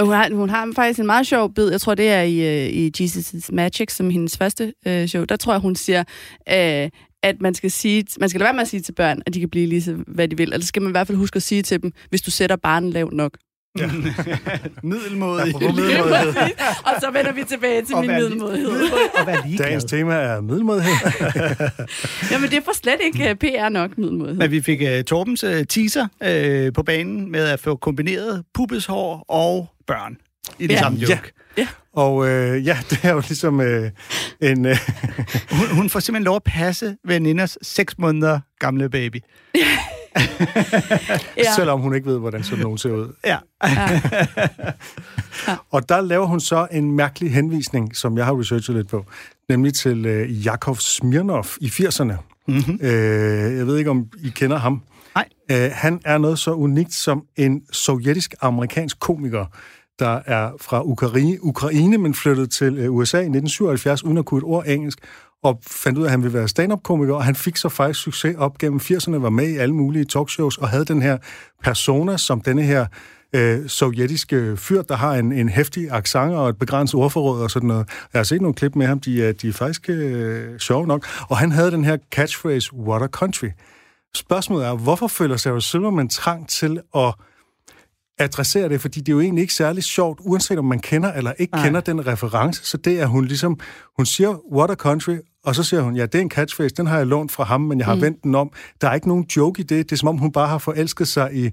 Hun har, hun har faktisk en meget sjov bid, jeg tror det er i, øh, i Jesus' Magic, som hendes første øh, show. Der tror jeg, hun siger, øh, at man skal, sige, man skal lade være med at sige til børn, at de kan blive lige så, hvad de vil. Eller skal man i hvert fald huske at sige til dem, hvis du sætter barnen lavt nok. Middelmådig. Apropos middelmådighed. Og så vender vi tilbage til Og min middelmådighed. Og. Dagens tema er middelmådighed. Jamen, det er for slet ikke uh, PR nok, middelmådighed. Men vi fik uh, Torbens uh, teaser uh, på banen med at få kombineret pubeshår og børn i det Ja. samme joke. Ja. Og øh, ja, det er jo ligesom øh, en... Øh, Hun, hun får simpelthen lov at passe veninders seks måneder gamle baby. Ja. selvom hun ikke ved, hvordan sådan nogen ser ud. Ja. Og der laver hun så en mærkelig henvisning, som jeg har researchet lidt på, nemlig til øh, Jakov Smirnov i 80'erne. Mm-hmm. Øh, jeg ved ikke, om I kender ham. Nej. Øh, han er noget så unikt som en sovjetisk-amerikansk komiker, der er fra Ukraine, Ukraine men flyttede til øh, USA i 1977 uden at kunne et ord engelsk, og fandt ud af, at han ville være stand-up-komiker, og han fik så faktisk succes op gennem 80'erne, var med i alle mulige talkshows, og havde den her persona som denne her øh, sovjetiske fyr, der har en, en hæftig accent og et begrænset ordforråd og sådan noget. Jeg har set nogle klip med ham, de de er faktisk øh, sjove nok. Og han havde den her catchphrase, what a country. Spørgsmålet er, hvorfor føler Sarah Silverman trang til at adressere det, fordi det er jo egentlig ikke særlig sjovt, uanset om man kender eller ikke Nej. kender den reference, så det er hun ligesom, hun siger, what a country, og så siger hun, ja, det er en catchphrase, den har jeg lånt fra ham, men jeg har mm. vendt den om. Der er ikke nogen joke i det, det er som om hun bare har forelsket sig i,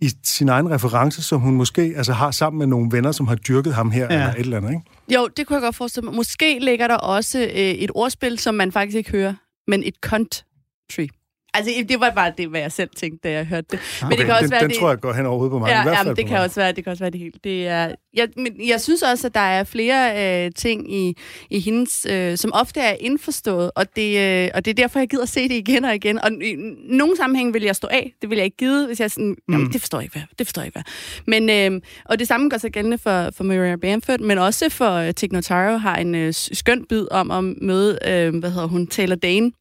i sin egen reference, som hun måske altså, har sammen med nogle venner, som har dyrket ham her, ja. eller et eller andet, ikke? Jo, det kunne jeg godt forestille mig. Måske ligger der også øh, et ordspil, som man faktisk ikke hører, men et country. Altså, det var bare det, hvad jeg selv tænkte, da jeg hørte det. Men det kan også den, være, den det... tror jeg går hen over hovedet på mig. i Ja, hvert ja fald men det kan mig. også være, det kan også være det hele. Det er, jeg, men jeg synes også, at der er flere øh, ting i, i hendes, øh, som ofte er indforstået, og det, øh, og det er derfor, jeg gider se det igen og igen. Og i nogle sammenhæng vil jeg stå af. Det vil jeg ikke give, hvis jeg sådan, jamen, det forstår jeg ikke, hvad. Det forstår jeg ikke, hvad. Men, øh, og det samme gør sig gældende for, for Maria Bamford, men også for øh, Tig Notaro har en øh, skøn bid om at møde, øh, hvad hedder hun, Taylor Dane,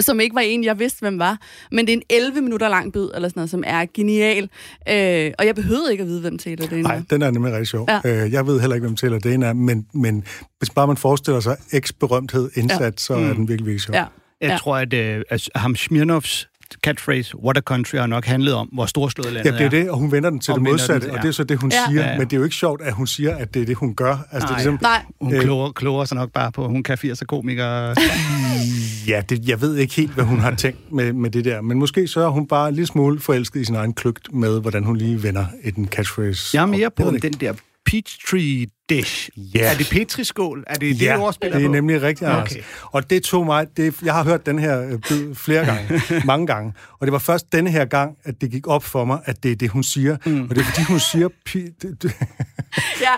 som ikke var en, jeg vidste, hvem var. Men det er en 11 minutter lang bid, eller sådan noget, som er genial. Øh, og jeg behøvede ikke at vide, hvem Taylor Dane Nej, var. den er nemlig rigtig sjov. Ja. Øh, jeg ved heller ikke, hvem Taylor Dane er, men, men hvis bare man forestiller sig eks-berømthed indsat, ja. så er den virkelig, virkelig sjov. Ja. Jeg Ja. tror, at, øh, at ham Smirnovs catchphrase, what a country, har nok handlet om, hvor storslået landet Ja, det er det, og hun vender den til Og det vender den modsatte, til- og ja. det er så det, hun Ja. siger, Ja, ja. men det er jo ikke sjovt, at hun siger, at det er det, hun gør. Altså, det er Nej. ligesom, Nej, Hun Øh. kloger, kloger sig nok bare på, hun kan 80 komikere. ja, det, jeg ved ikke helt, hvad hun har tænkt med, med det der, men måske så er hun bare en lille smule forelsket i sin egen kløgt med, hvordan hun lige vender et catchphrase. Jeg er mere på ved den det der Peachtree Dish. Ja. Er det Petriskål? Er det det, Ja, det ord spiller det er på? nemlig rigtigt, Anders. Okay. Og det tog mig... Det, jeg har hørt den her øh, bid flere gange, mange gange, og det var først denne her gang, at det gik op for mig, at det er det, hun siger. Mm. Og det er fordi, hun siger... Pi, det, det, ja.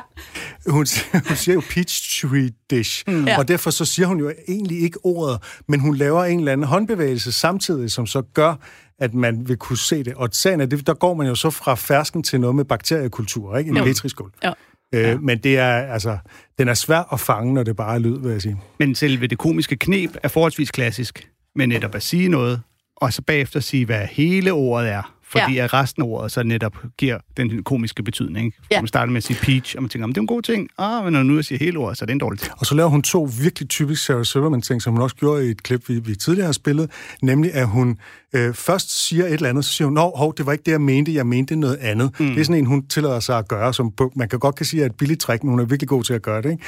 hun, siger- hun siger jo peach tree dish, mm. Ja. og derfor så siger hun jo egentlig ikke ordet, men hun laver en eller anden håndbevægelse samtidig, som så gør, at man vil kunne se det. Og sagen er, det, der går man jo så fra fersken til noget med bakteriekultur, ikke? En Jo. petriskål. Jo. Øh, ja. Men det er, altså, den er svær at fange, når det bare er lyd, vil jeg sige. Men selve det komiske knep er forholdsvis klassisk. Men netop at sige noget, og så bagefter sige, hvad hele ordet er. Fordi Ja. at resten af ordet så netop giver den komiske betydning. Ikke? Ja. Man starter med at sige peach, og man tænker, om det er en god ting. Ah, men når nu jeg siger hele ordet, så er det en dårlig ting. Og så laver hun to virkelig typisk Sarah Silverman-ting, som hun også gjorde i et klip, vi, vi tidligere har spillet, nemlig at hun øh, først siger et eller andet, så siger hun, Nå, hov, det var ikke det, jeg mente, jeg mente noget andet. Mm. Det er sådan en, hun tillader sig at gøre, som man kan godt kan sige er et billigt trick, men hun er virkelig god til at gøre det. Ikke?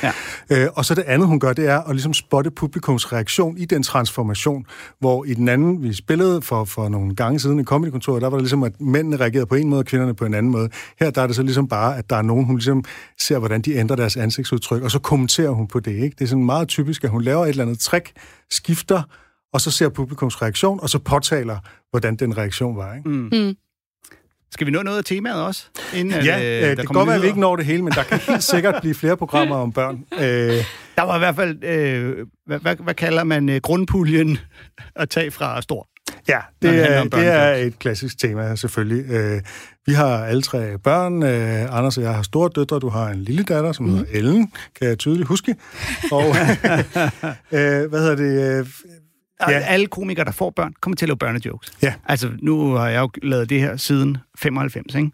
Ja. Øh, og så det andet, hun gør, det er at ligesom spotte publikums reaktion i den transformation, hvor i den anden, vi spillede for, for nogle gange siden i comedykontoret, der var det ligesom, at mændene reagerede på en måde, og kvinderne på en anden måde. Her der er det så ligesom bare, at der er nogen, hun ligesom ser, hvordan de ændrer deres ansigtsudtryk, og så kommenterer hun på det. Ikke? Det er sådan meget typisk, at hun laver et eller andet trick, skifter, og så ser publikums reaktion, og så påtaler, hvordan den reaktion var. Ikke? Mm. Mm. Skal vi nå noget af temaet også? Inden, at, Ja, øh, øh, der det kan kommer godt være, at vi ikke når det hele, men der kan helt sikkert blive flere programmer om børn. Øh, Der var i hvert fald, øh, hvad, hvad, hvad kalder man øh, grundpuljen at tage fra stor? Ja, det, er, om det er et klassisk tema, selvfølgelig. Øh, vi har alle tre børn. Øh, Anders og jeg har store døtre. Du har en lille datter, som mm. hedder Ellen, kan jeg tydeligt huske. Og øh, hvad hedder det? Ja. Alle komikere, der får børn, kommer til at lave børnejokes. Ja. Altså, nu har jeg jo lavet det her siden 95, ikke?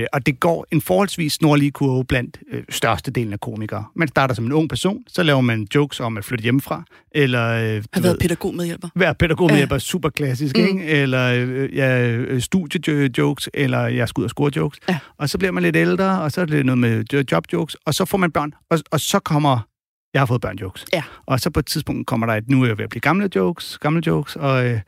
Øh, og det går en forholdsvis snorlig kurve blandt øh, størstedelen af komikere. Man starter som en ung person, så laver man jokes om at flytte hjemmefra, eller... Øh, Har været ved, pædagog medhjælper. Hver pædagog med Ja. super klassisk, mm. ikke? Eller øh, ja, øh, studiejokes, eller jeg skal ud og score jokes. Ja. Og så bliver man lidt ældre, og så er det noget med jo- jobjokes, og så får man børn, og, og så kommer jeg har fået børnejokes. Ja. Og så på et tidspunkt kommer der et, nu er jeg ved at blive gamle jokes, gamle jokes, og, øh, ja,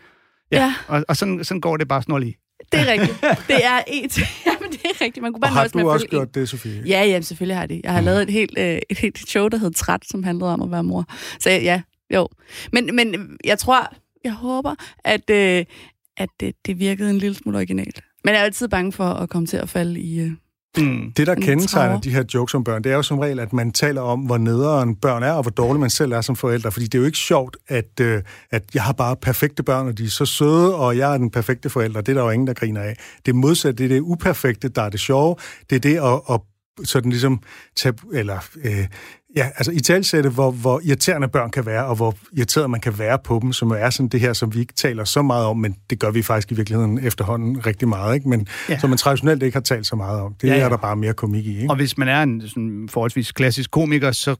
Ja. og, og sådan, sådan går det bare snorligt. Det er rigtigt. Det er et... Jamen, det er rigtigt. Man kunne bare og har med du at også følge en. gjort det, Sofie? Ja, ja, selvfølgelig har det. Jeg har lavet et helt, øh, et helt show, der hed Træt, som handlede om at være mor. Så ja, jo. Men, men jeg tror, jeg håber, at, øh, at det, det virkede en lille smule originalt. Men jeg er altid bange for at komme til at falde i... Øh, Mm. Det, der En kendetegner de her jokes om børn, det er jo som regel, at man taler om, hvor nederen børn er, og hvor dårlig man selv er som forældre. Fordi det er jo ikke sjovt, at, øh, at jeg har bare perfekte børn, og de er så søde, og jeg er den perfekte forælder. Det er der jo ingen, der griner af. Det er modsat, det er det uperfekte, der er det sjove. Det er det at, at sådan ligesom tab, eller øh, ja, altså i talsætte, hvor, hvor irriterende børn kan være, og hvor irriteret man kan være på dem, som er sådan det her, som vi ikke taler så meget om, men det gør vi faktisk i virkeligheden efterhånden rigtig meget, ikke? men ja. som man traditionelt ikke har talt så meget om. Det ja, ja. er der bare mere komik i. Ikke? Og hvis man er en sådan forholdsvis klassisk komiker, så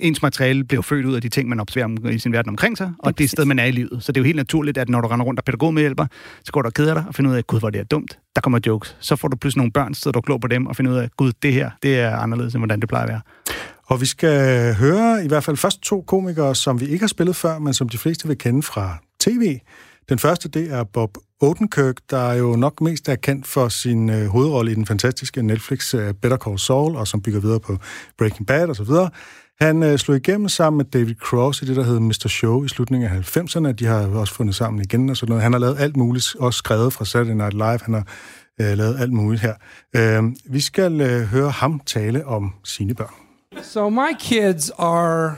ens materiale bliver født ud af de ting, man observerer i sin verden omkring sig, og det er sted, man er i livet. Så det er jo helt naturligt, at når du render rundt og pædagogmedhjælper, så går du og keder dig og finder ud af, gud, hvor det er dumt. Der kommer jokes. Så får du pludselig nogle børn, så sidder du klog på dem og finder ud af, gud, det her, det er anderledes, end hvordan det plejer at være. Og vi skal høre i hvert fald først to komikere, som vi ikke har spillet før, men som de fleste vil kende fra tv. Den første, det er Bob Odenkirk, der jo nok mest er kendt for sin øh, hovedrolle i den fantastiske Netflix øh, Better Call Saul, og som bygger videre på Breaking Bad osv. Han øh, slog igennem sammen med David Cross i det, der hedder Mr. Show i slutningen af 90'erne. De har også fundet sammen igen og sådan noget. Han har lavet alt muligt, også skrevet fra Saturday Night Live. Han har øh, lavet alt muligt her. Øh, vi skal øh, høre ham tale om sine børn. So my kids are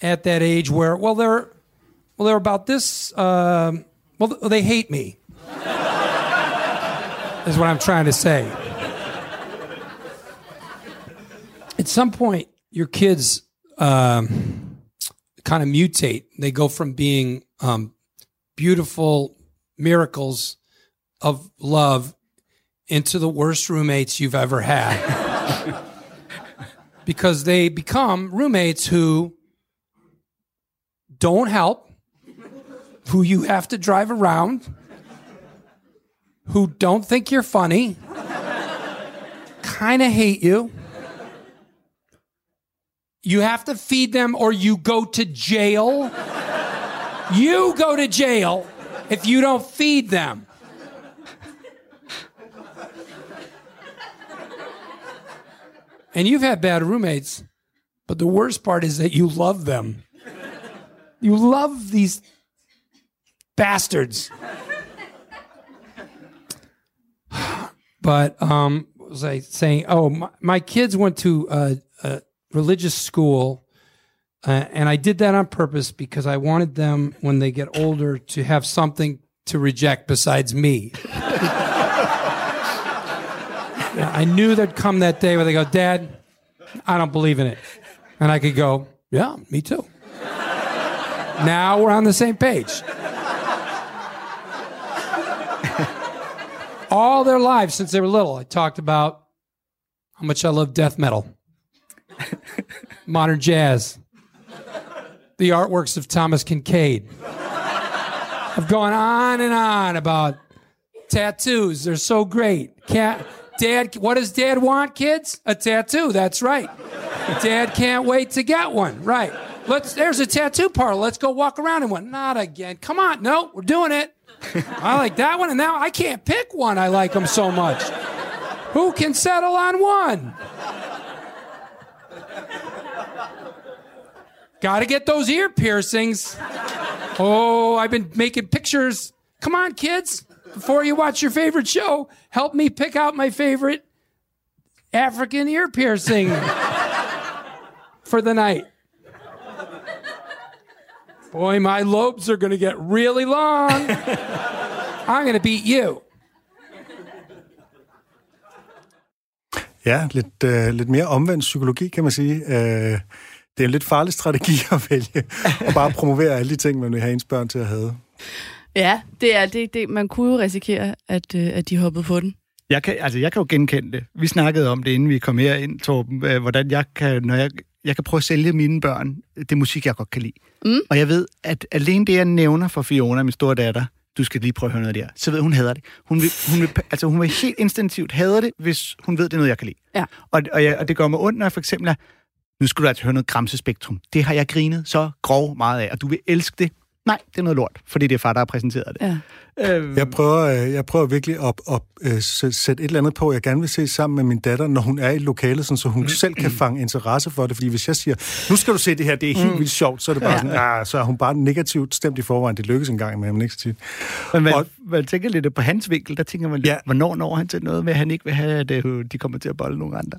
at that age where, well, they're, well, they're about this, uh, well, they hate me. is what I'm trying to say. At some point, your kids um, kind of mutate. They go from being um, beautiful miracles of love into the worst roommates you've ever had. because they become roommates who don't help, who you have to drive around, who don't think you're funny, kind of hate you you have to feed them or you go to jail. you go to jail if you don't feed them. And you've had bad roommates, but the worst part is that you love them. You love these bastards. but um, was I saying? Oh, my, my kids went to uh, uh, religious school. Uh, and I did that on purpose because I wanted them, when they get older, to have something to reject besides me. I knew there'd come that day where they go, Dad, I don't believe in it. And I could go, Yeah, me too. now we're on the same page. All their lives since they were little, I talked about how much I love death metal modern jazz, the artworks of Thomas Kincaid. I've gone on and on about tattoos. They're so great. Can't, Dad, what does Dad want, kids? A tattoo. That's right. Dad can't wait to get one. Right. Let's. There's a tattoo parlor. Let's go walk around in one. Not again. Come on. No, we're doing it. I like that one, and now I can't pick one. I like them so much. Who can settle on one? Gotta get those ear piercings. Oh, I've been making pictures. Come on, kids. Before you watch your favorite show, help me pick out my favorite African ear piercing for the night. Boy, my lobes are going to get really long. I'm going to beat you. Ja, lidt, uh, lidt mere omvendt psykologi, kan man sige. Uh, det er en lidt farlig strategi at vælge, og bare promovere alle de ting, man vil have ens børn til at have. Ja, det er det. det man kunne jo risikere, at, øh, at de hoppede på den. Jeg kan, altså, jeg kan jo genkende det. Vi snakkede om det, inden vi kom her ind, Torben, øh, hvordan jeg kan, når jeg, jeg kan prøve at sælge mine børn det musik, jeg godt kan lide. Mm. Og jeg ved, at alene det, jeg nævner for Fiona, min store datter, du skal lige prøve at høre noget der, så ved hun, hader det. Hun vil, hun vil, altså, hun vil helt instinktivt hader det, hvis hun ved, det er noget, jeg kan lide. Ja. Og, og, jeg, og det gør mig ondt, når jeg for eksempel er, nu skal du altså høre noget Gramsespektrum. Det har jeg grinet så grov meget af, og du vil elske det. Nej, det er noget lort, fordi det er far, der har præsenteret det. Ja. Øhm. Jeg, prøver, øh, jeg prøver virkelig at, at, at øh, sætte et eller andet på, jeg gerne vil se sammen med min datter, når hun er i lokalet, sådan, så hun mm. selv kan fange interesse for det. Fordi hvis jeg siger, nu skal du se det her, det er helt mm. vildt sjovt, så er det bare ja. sådan, ah, så er hun bare negativt stemt i forvejen. Det lykkes en gang med, men ikke så tit. Men man, og, man tænker lidt på hans vinkel, der tænker man lidt, ja. hvornår når han til noget med, at han ikke vil have, at øh, de kommer til at bolle nogle andre?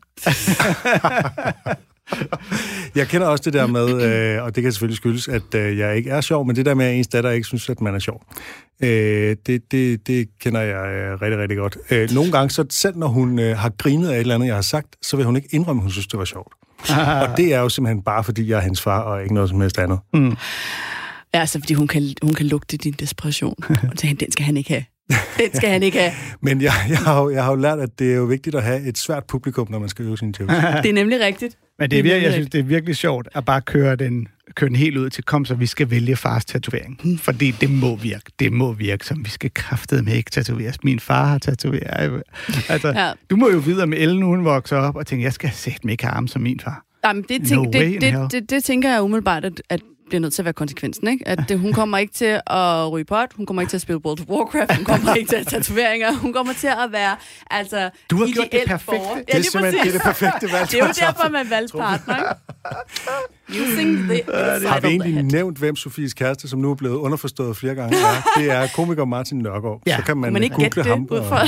Jeg kender også det der med, øh, og det kan selvfølgelig skyldes, at øh, jeg ikke er sjov, men det der med, at ens datter ikke synes, at man er sjov, øh, det, det, det kender jeg øh, rigtig, rigtig godt. Øh, nogle gange, så selv når hun øh, har grinet af et eller andet, jeg har sagt, så vil hun ikke indrømme, at hun synes, det var sjovt. og det er jo simpelthen bare, fordi jeg er hendes far, og ikke noget som helst andet. Ja, altså, fordi hun kan, hun kan lugte din desperation. Og så den skal han ikke have. Den skal han ikke have. Men jeg, jeg, har jo, jeg har jo lært, at det er jo vigtigt at have et svært publikum, når man skal øve sine jokes. Det er nemlig rigtigt. Men det er Det virkelig, jeg synes, det er virkelig sjovt at bare køre den, køre den helt ud til, kom så vi skal vælge fars tatovering. Fordi det må virke. Det må virke, som vi skal kraftede med ikke tatoveres. Min far har tatoveret. Altså, Ja. Du må jo vide, om Ellen hun vokser op og tænker, jeg skal sætte mig ikke have arme som min far. Jamen, det, No tænk, way in det, det, hell. det, det, tænker jeg umiddelbart, at, at bliver nødt til at være konsekvensen, ikke? At det, hun kommer ikke til at ryge pot, hun kommer ikke til at spille World of Warcraft, hun kommer ikke til at have tatoveringer, hun kommer til at være, altså, Du har gjort det perfekte. borger. Det Det er simpelthen det, er det perfekte valg. Det er jo derfor, man valgte partner, ikke? Using the Har vi egentlig nævnt, hvem Sofies kæreste, som nu er blevet underforstået flere gange, er? Det er komiker Martin Nørgaard. Ja. Så kan man, Man ikke google gætte det ham. og-.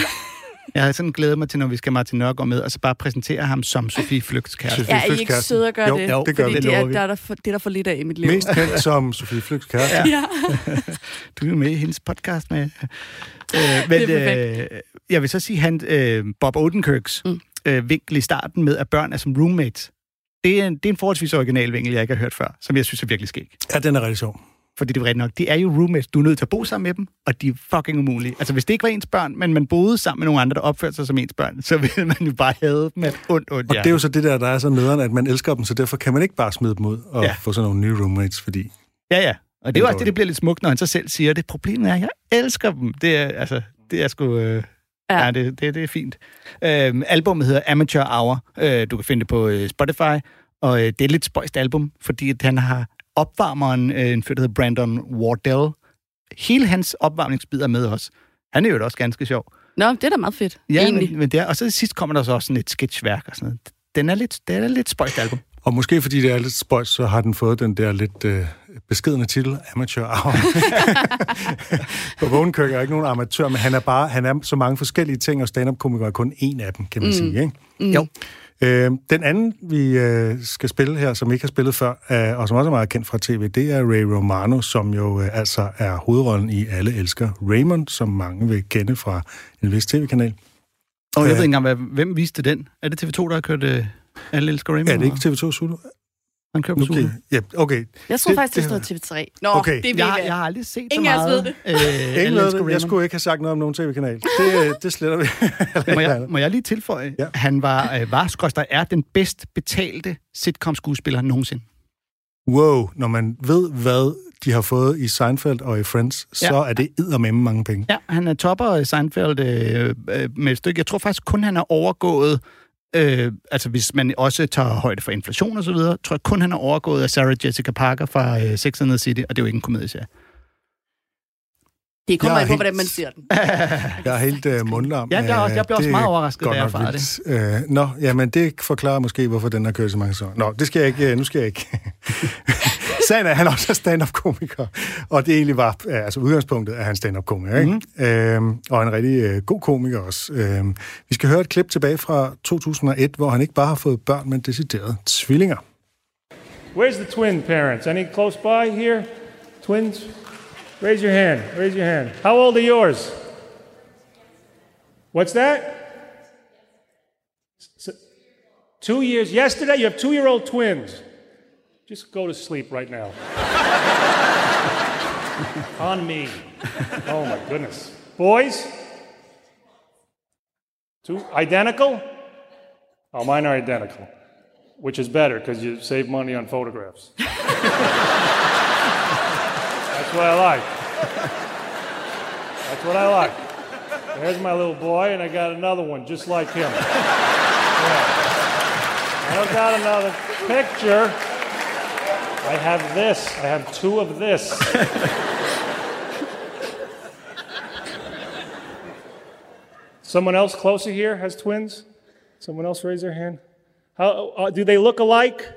Jeg har sådan glædet mig til, når vi skal Martin Nørgaard med, og så bare præsentere ham som Sofie Flygts kæreste. Sofie Ja, er I Flygts ikke søde at gøre Jo, det? jo, det gør Fordi vi. det, er, der, er der, for, det er der for lidt af i mit liv. Mest kendt som Sofie Flygts kæreste. Ja. Ja. Du er jo med i hendes podcast med... Øh, men, Det er øh, jeg vil så sige, han, øh, Bob Odenkirks mm. øh, vinkel i starten med, at børn er som roommates. Det er, en, det er en forholdsvis original vinkel, jeg ikke har hørt før, som jeg synes er virkelig skæg. ja, den er rigtig sjov. Fordi det er nok, de er jo roommates. Du er nødt til at bo sammen med dem, og de er fucking umulige. Altså, hvis det ikke var ens børn, men man boede sammen med nogle andre, der opførte sig som ens børn, så ville man jo bare have dem et ondt, ondt Og det er jo så det der, der er så nederen, at man elsker dem, så derfor kan man ikke bare smide dem ud og ja. Få sådan nogle nye roommates, fordi... Ja, ja. Og det er jo Det også det, det bliver lidt smukt, når han så selv siger det. Problemet er, at jeg elsker dem. Det er, altså, det er sgu... Øh, Ja. ja, det, det, det er fint. Øhm, albummet hedder Amateur Hour. Øh, du kan finde det på øh, Spotify. Og øh, det er et lidt spøjst album, fordi at han har opvarmeren, øh, en fyr, der hedder Brandon Wardell. Hele hans opvarmningsbid er med os. Han er jo også ganske sjov. Nå, det er da meget fedt, Ja, egentlig. men, men det er, og så til sidst kommer der så også sådan et sketchværk og sådan noget. Den er lidt, det er lidt spøjst album. Og måske fordi det er lidt spøjs, så har den fået den der lidt øh, beskedende titel, Amateur Hour. For Vågenkirk er ikke nogen amatør, men han er bare han er så mange forskellige ting, og stand-up-komiker er kun en af dem, kan man mm. sige. Ikke? Mm. Jo. Øh, den anden, vi øh, skal spille her, som ikke har spillet før, øh, og som også er meget kendt fra tv, det er Ray Romano, som jo øh, altså er hovedrollen i Alle Elsker Raymond, som mange vil kende fra en vis tv-kanal. Og jeg Øh. ved ikke engang, hvad, hvem viste den? Er det TV2, der har kørt øh, Alle elsker Raymond? Er det ikke TV2 Zulu? Han kører på Okay, Zulu. ja, okay. Jeg tror Det- faktisk, det, det- stod TV3. Nå, Okay. det er Jeg, jeg har aldrig set Ingen så meget. ved Øh, Ingen ved det. Jeg skulle ikke have sagt noget om nogen tv-kanal. Det, øh, det sletter vi. Må jeg, må jeg lige tilføje? Ja. Han var, øh, var skorster, er den bedst betalte sitcom-skuespiller nogensinde. Wow, når man ved, hvad de har fået i Seinfeld og i Friends, ja. så Ja. er det eddermemme mange penge. Ja, han er topper i Seinfeld øh, øh, med et stykke. Jeg tror faktisk kun, han er overgået, øh, altså hvis man også tager højde for inflation og så videre, tror jeg kun, han er overgået af Sarah Jessica Parker fra øh, Sex and the City, og det er jo ikke en komedieserie. Det kommer Jeg er an på, hvordan man ser den. Jeg er helt øh, mundlam. Ja, jeg også- jeg blev også Det er meget overrasket, da jeg erfarede vildt. Øh, nå, jamen det forklarer måske, hvorfor den har kørt så mange så. Nå, det skal jeg ikke. øh, Nu skal jeg ikke. Sagen er, at han også er stand-up-komiker. Og det egentlig var, øh, altså udgangspunktet er han stand-up-komiker, ikke? Mm-hmm. Øhm, og en rigtig øh, god komiker også. Øhm, vi skal høre et klip tilbage fra 2001, hvor han ikke bare har fået børn, men decideret tvillinger. Where's the twin parents? Any close by here? Twins? Raise your hand. Raise your hand. How old are yours? What's that? S- two years. Yesterday, you have two year old twins. Just go to sleep right now. On me. Oh my goodness. Boys? Two identical? Oh, mine are identical which is better because you save money on photographs. That's what I like. That's what I like. There's my little boy, and I got another one just like him. Yeah. I got another picture. I have this. I have two of this. Someone else closer here has twins? Someone else raise their hand? How, uh, do they look alike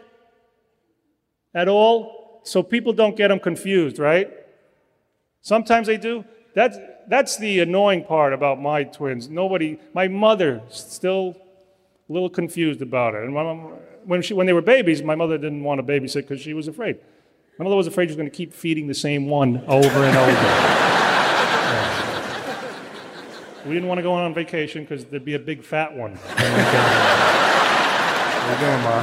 at all? So people don't get them confused, right? Sometimes they do. That's, that's the annoying part about my twins. Nobody, my mother, still a little confused about it. And my mom, when, she, when they were babies, my mother didn't want to babysit because she was afraid. My mother was afraid she was going to keep feeding the same one over and over. We didn't want to go on vacation because there'd be a big fat one. What are you doing, Ma?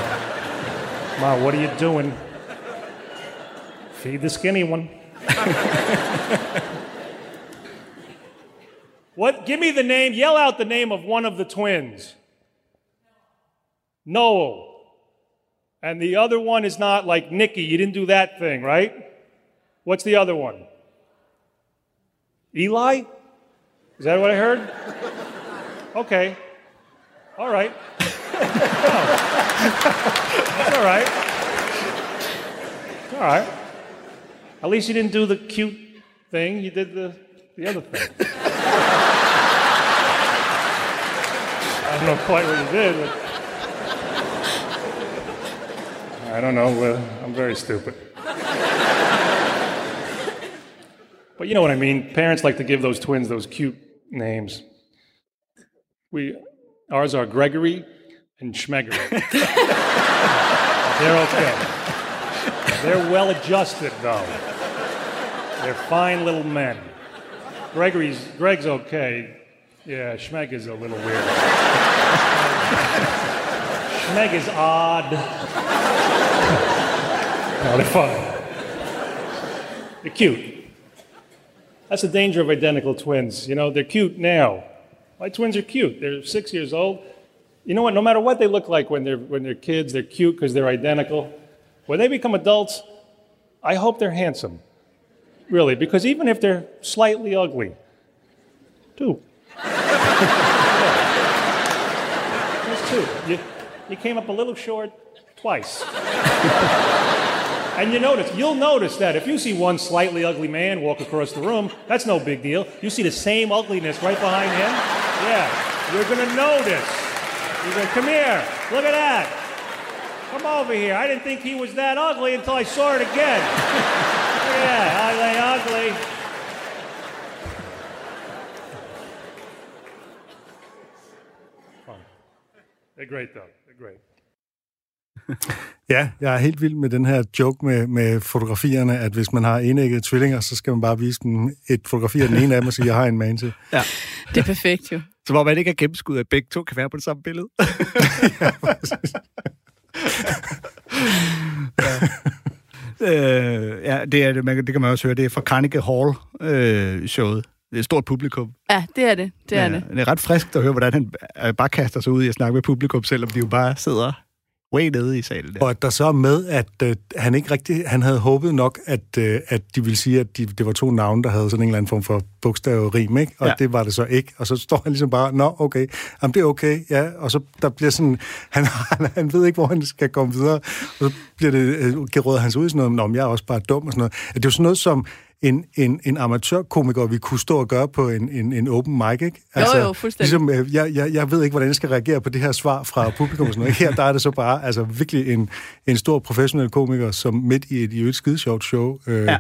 Ma, what are you doing? Feed the skinny one. what? Give me the name. Yell out the name of one of the twins. Noel. And the other one is not like Nikki. You didn't do that thing, right? What's the other one? Eli? Is that what I heard? Okay. All right. Oh. All right. All right. At least you didn't do the cute thing. You did the, the other thing. I don't know quite what you did. But I don't know. I'm very stupid. But you know what I mean. Parents like to give those twins those cute names. We, ours are Gregory and Schmegger. They're okay. They're well adjusted, though. They're fine little men. Gregory's Greg's okay. Yeah, Schmeg is a little weird. Schmeg is odd. No, they're fine. They're cute. That's the danger of identical twins. You know, they're cute now. My twins are cute. They're six years old. You know what? No matter what they look like when they're, when they're kids, they're cute because they're identical. When they become adults, I hope they're handsome. Really, because even if they're slightly ugly, two. There's two. You, you came up a little short twice. And you notice, you'll notice that if you see one slightly ugly man walk across the room, that's no big deal. You see the same ugliness right behind him. Yeah, you're gonna notice. You're gonna come here. Look at that. Come over here. I didn't think he was that ugly until I saw it again. yeah, ugly, ugly. Fun. They're great, though. They're great. Ja, jeg er helt vild med den her joke med, med fotografierne, at hvis man har enæggede tvillinger, så skal man bare vise dem et fotografi af den ene af dem og sige, jeg har en man til. Ja. Det er perfekt jo. Så hvor man ikke er gennemskud, at begge to kan være på det samme billede. ja. Øh, ja, det, er, det, man, det kan man også høre. Det er fra Carnegie Hall-showet. det er et stort publikum. Ja, det er det. Det er ja, det. Det er ret frisk at høre, hvordan han øh, bare kaster sig ud i at snakke med publikum, selvom de jo bare sidder way nede i salen. Der. Og at der så er med, at øh, han ikke rigtig, han havde håbet nok, at, øh, at de ville sige, at de, det var to navne, der havde sådan en eller anden form for bogstavrim, ikke? Og Ja. det var det så ikke. Og så står han ligesom bare, nå, okay, jamen det er okay, ja. Og så der bliver sådan, han, han, han ved ikke, hvor han skal komme videre. Og så bliver det, øh, råder han sig ud i sådan noget, men jeg er også bare dum og sådan noget. At det er jo sådan noget som, en, en, en amatørkomiker, vi kunne stå og gøre på en, en, en open mic, ikke? jo, fuldstændig. Ligesom, øh, jeg, jeg, jeg ved ikke, hvordan jeg skal reagere på det her svar fra publikum og sådan noget. Her der er det så bare altså, virkelig en, en stor professionel komiker, som midt i et, i et skidesjovt show øh, Ja.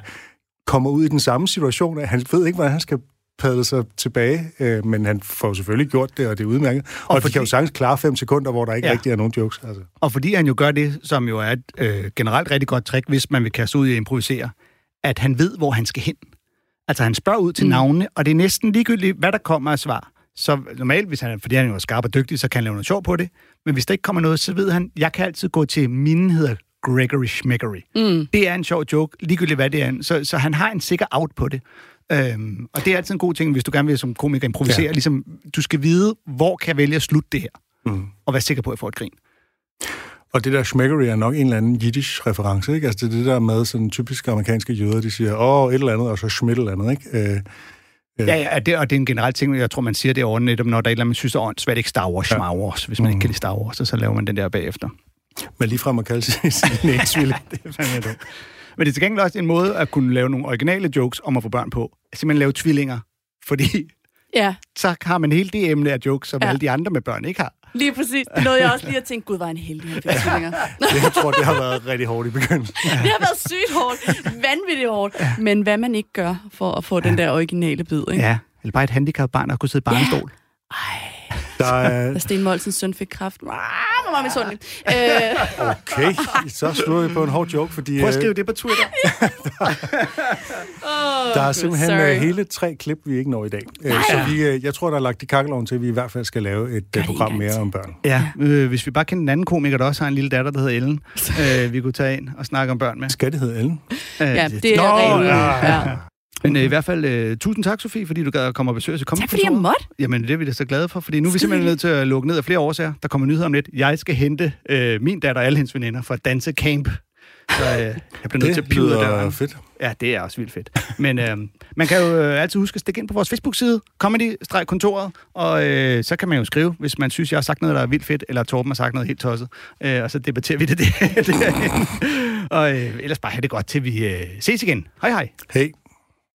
kommer ud i den samme situation. at Han ved ikke, hvordan han skal padle sig tilbage, øh, men han får jo selvfølgelig gjort det, og det er udmærket. Og, og fordi- de kan jo sagtens klare fem sekunder, hvor der ikke ja. rigtig er nogen jokes. Altså. Og fordi han jo gør det, som jo er et øh, generelt rigtig godt trick, hvis man vil kaste ud i at improvisere, at han ved, hvor han skal hen. Altså han spørger ud til mm. navnene, og det er næsten ligegyldigt, hvad der kommer af svar. Så normalt, hvis han, fordi han jo er skarp og dygtig, så kan han lave noget sjov på det. Men hvis der ikke kommer noget, så ved han, jeg kan altid gå til, min hedder Gregory Schmeggery. Mm. Det er en sjov joke, ligegyldigt hvad det er. Så, så han har en sikker out på det. Øhm, og det er altid en god ting, hvis du gerne vil som komiker improvisere. Ja. Ja. Ligesom, du skal vide, hvor kan jeg vælge at slutte det her. Mm. Og være sikker på, at jeg får et grin. Og det der schmeggery er nok en eller anden Yiddish-reference, ikke? Altså det er det der med sådan typiske amerikanske jøder, de siger, åh, et eller andet, og så schmidt eller andet, ikke? Øh, Ja, ja, det, og det er en generel ting, jeg tror, man siger det over netop, når der er et eller andet, man synes er åndssvagt, ikke Star Wars, ja. Wars. Hvis man ikke kan lide Star Wars, så, så laver man den der bagefter. men ligefrem at kalde sig sin ensvillig. det er fandme dumt. Men det er til gengæld også en måde at kunne lave nogle originale jokes om at få børn på. Simpelthen lave tvillinger. Fordi Ja, så har man hele det emne af jokes, som Ja. ja. alle de andre med børn ikke har. lige præcis. Det nåede jeg også lige at tænke, gud, var en heldig, han fik tvillinger. Jeg tror, det har været rigtig hårdt i begyndelsen. Det har været sygt hårdt, vanvittigt hårdt. Men hvad man ikke gør for at få den der originale bid, ikke? Ja. Eller bare et handicappet barn, der kunne sidde i barnestol. Der er... Da Sten Molsens søn fik kræft. Ah, hvor var misundelig. Øh, Okay, så slutter vi på en hård joke, fordi Prøv at øh, skrive det på Twitter. der er simpelthen sorry. øh, hele tre klip, vi ikke når i dag. Øh, Så vi, jeg tror, der er lagt i kakkeloven til, at vi i hvert fald skal lave et øh, program mere om børn. Ja, øh, hvis vi bare kender en anden komiker, der også har en lille datter, der hedder Ellen, øh, vi kunne tage ind og snakke om børn med. Skal det hedde Ellen? Øh, ja, det er Nå, ja. Ja. Men øh, i hvert fald, øh, tusind tak, Sofie, fordi du gad at komme og besøge os i Tak fordi jeg måtte. Jamen, det er vi da så glade for, fordi nu er vi simpelthen nødt til at lukke ned af flere årsager. Der kommer nyheder om lidt. Jeg skal hente øh, min datter og alle hendes veninder fra dansecamp. Så øh, jeg bliver nødt til at pive døren. fedt. Ja, det er også vildt fedt. Men øh, man kan jo øh, altid huske at stikke ind på vores Facebook-side, comedy-kontoret, og øh, så kan man jo skrive, hvis man synes, jeg har sagt noget, der er vildt fedt, eller Torben har sagt noget helt tosset, øh, og så debatterer vi det, derinde. Og øh, ellers bare have det godt, til vi øh, ses igen. Hej hej. Hey.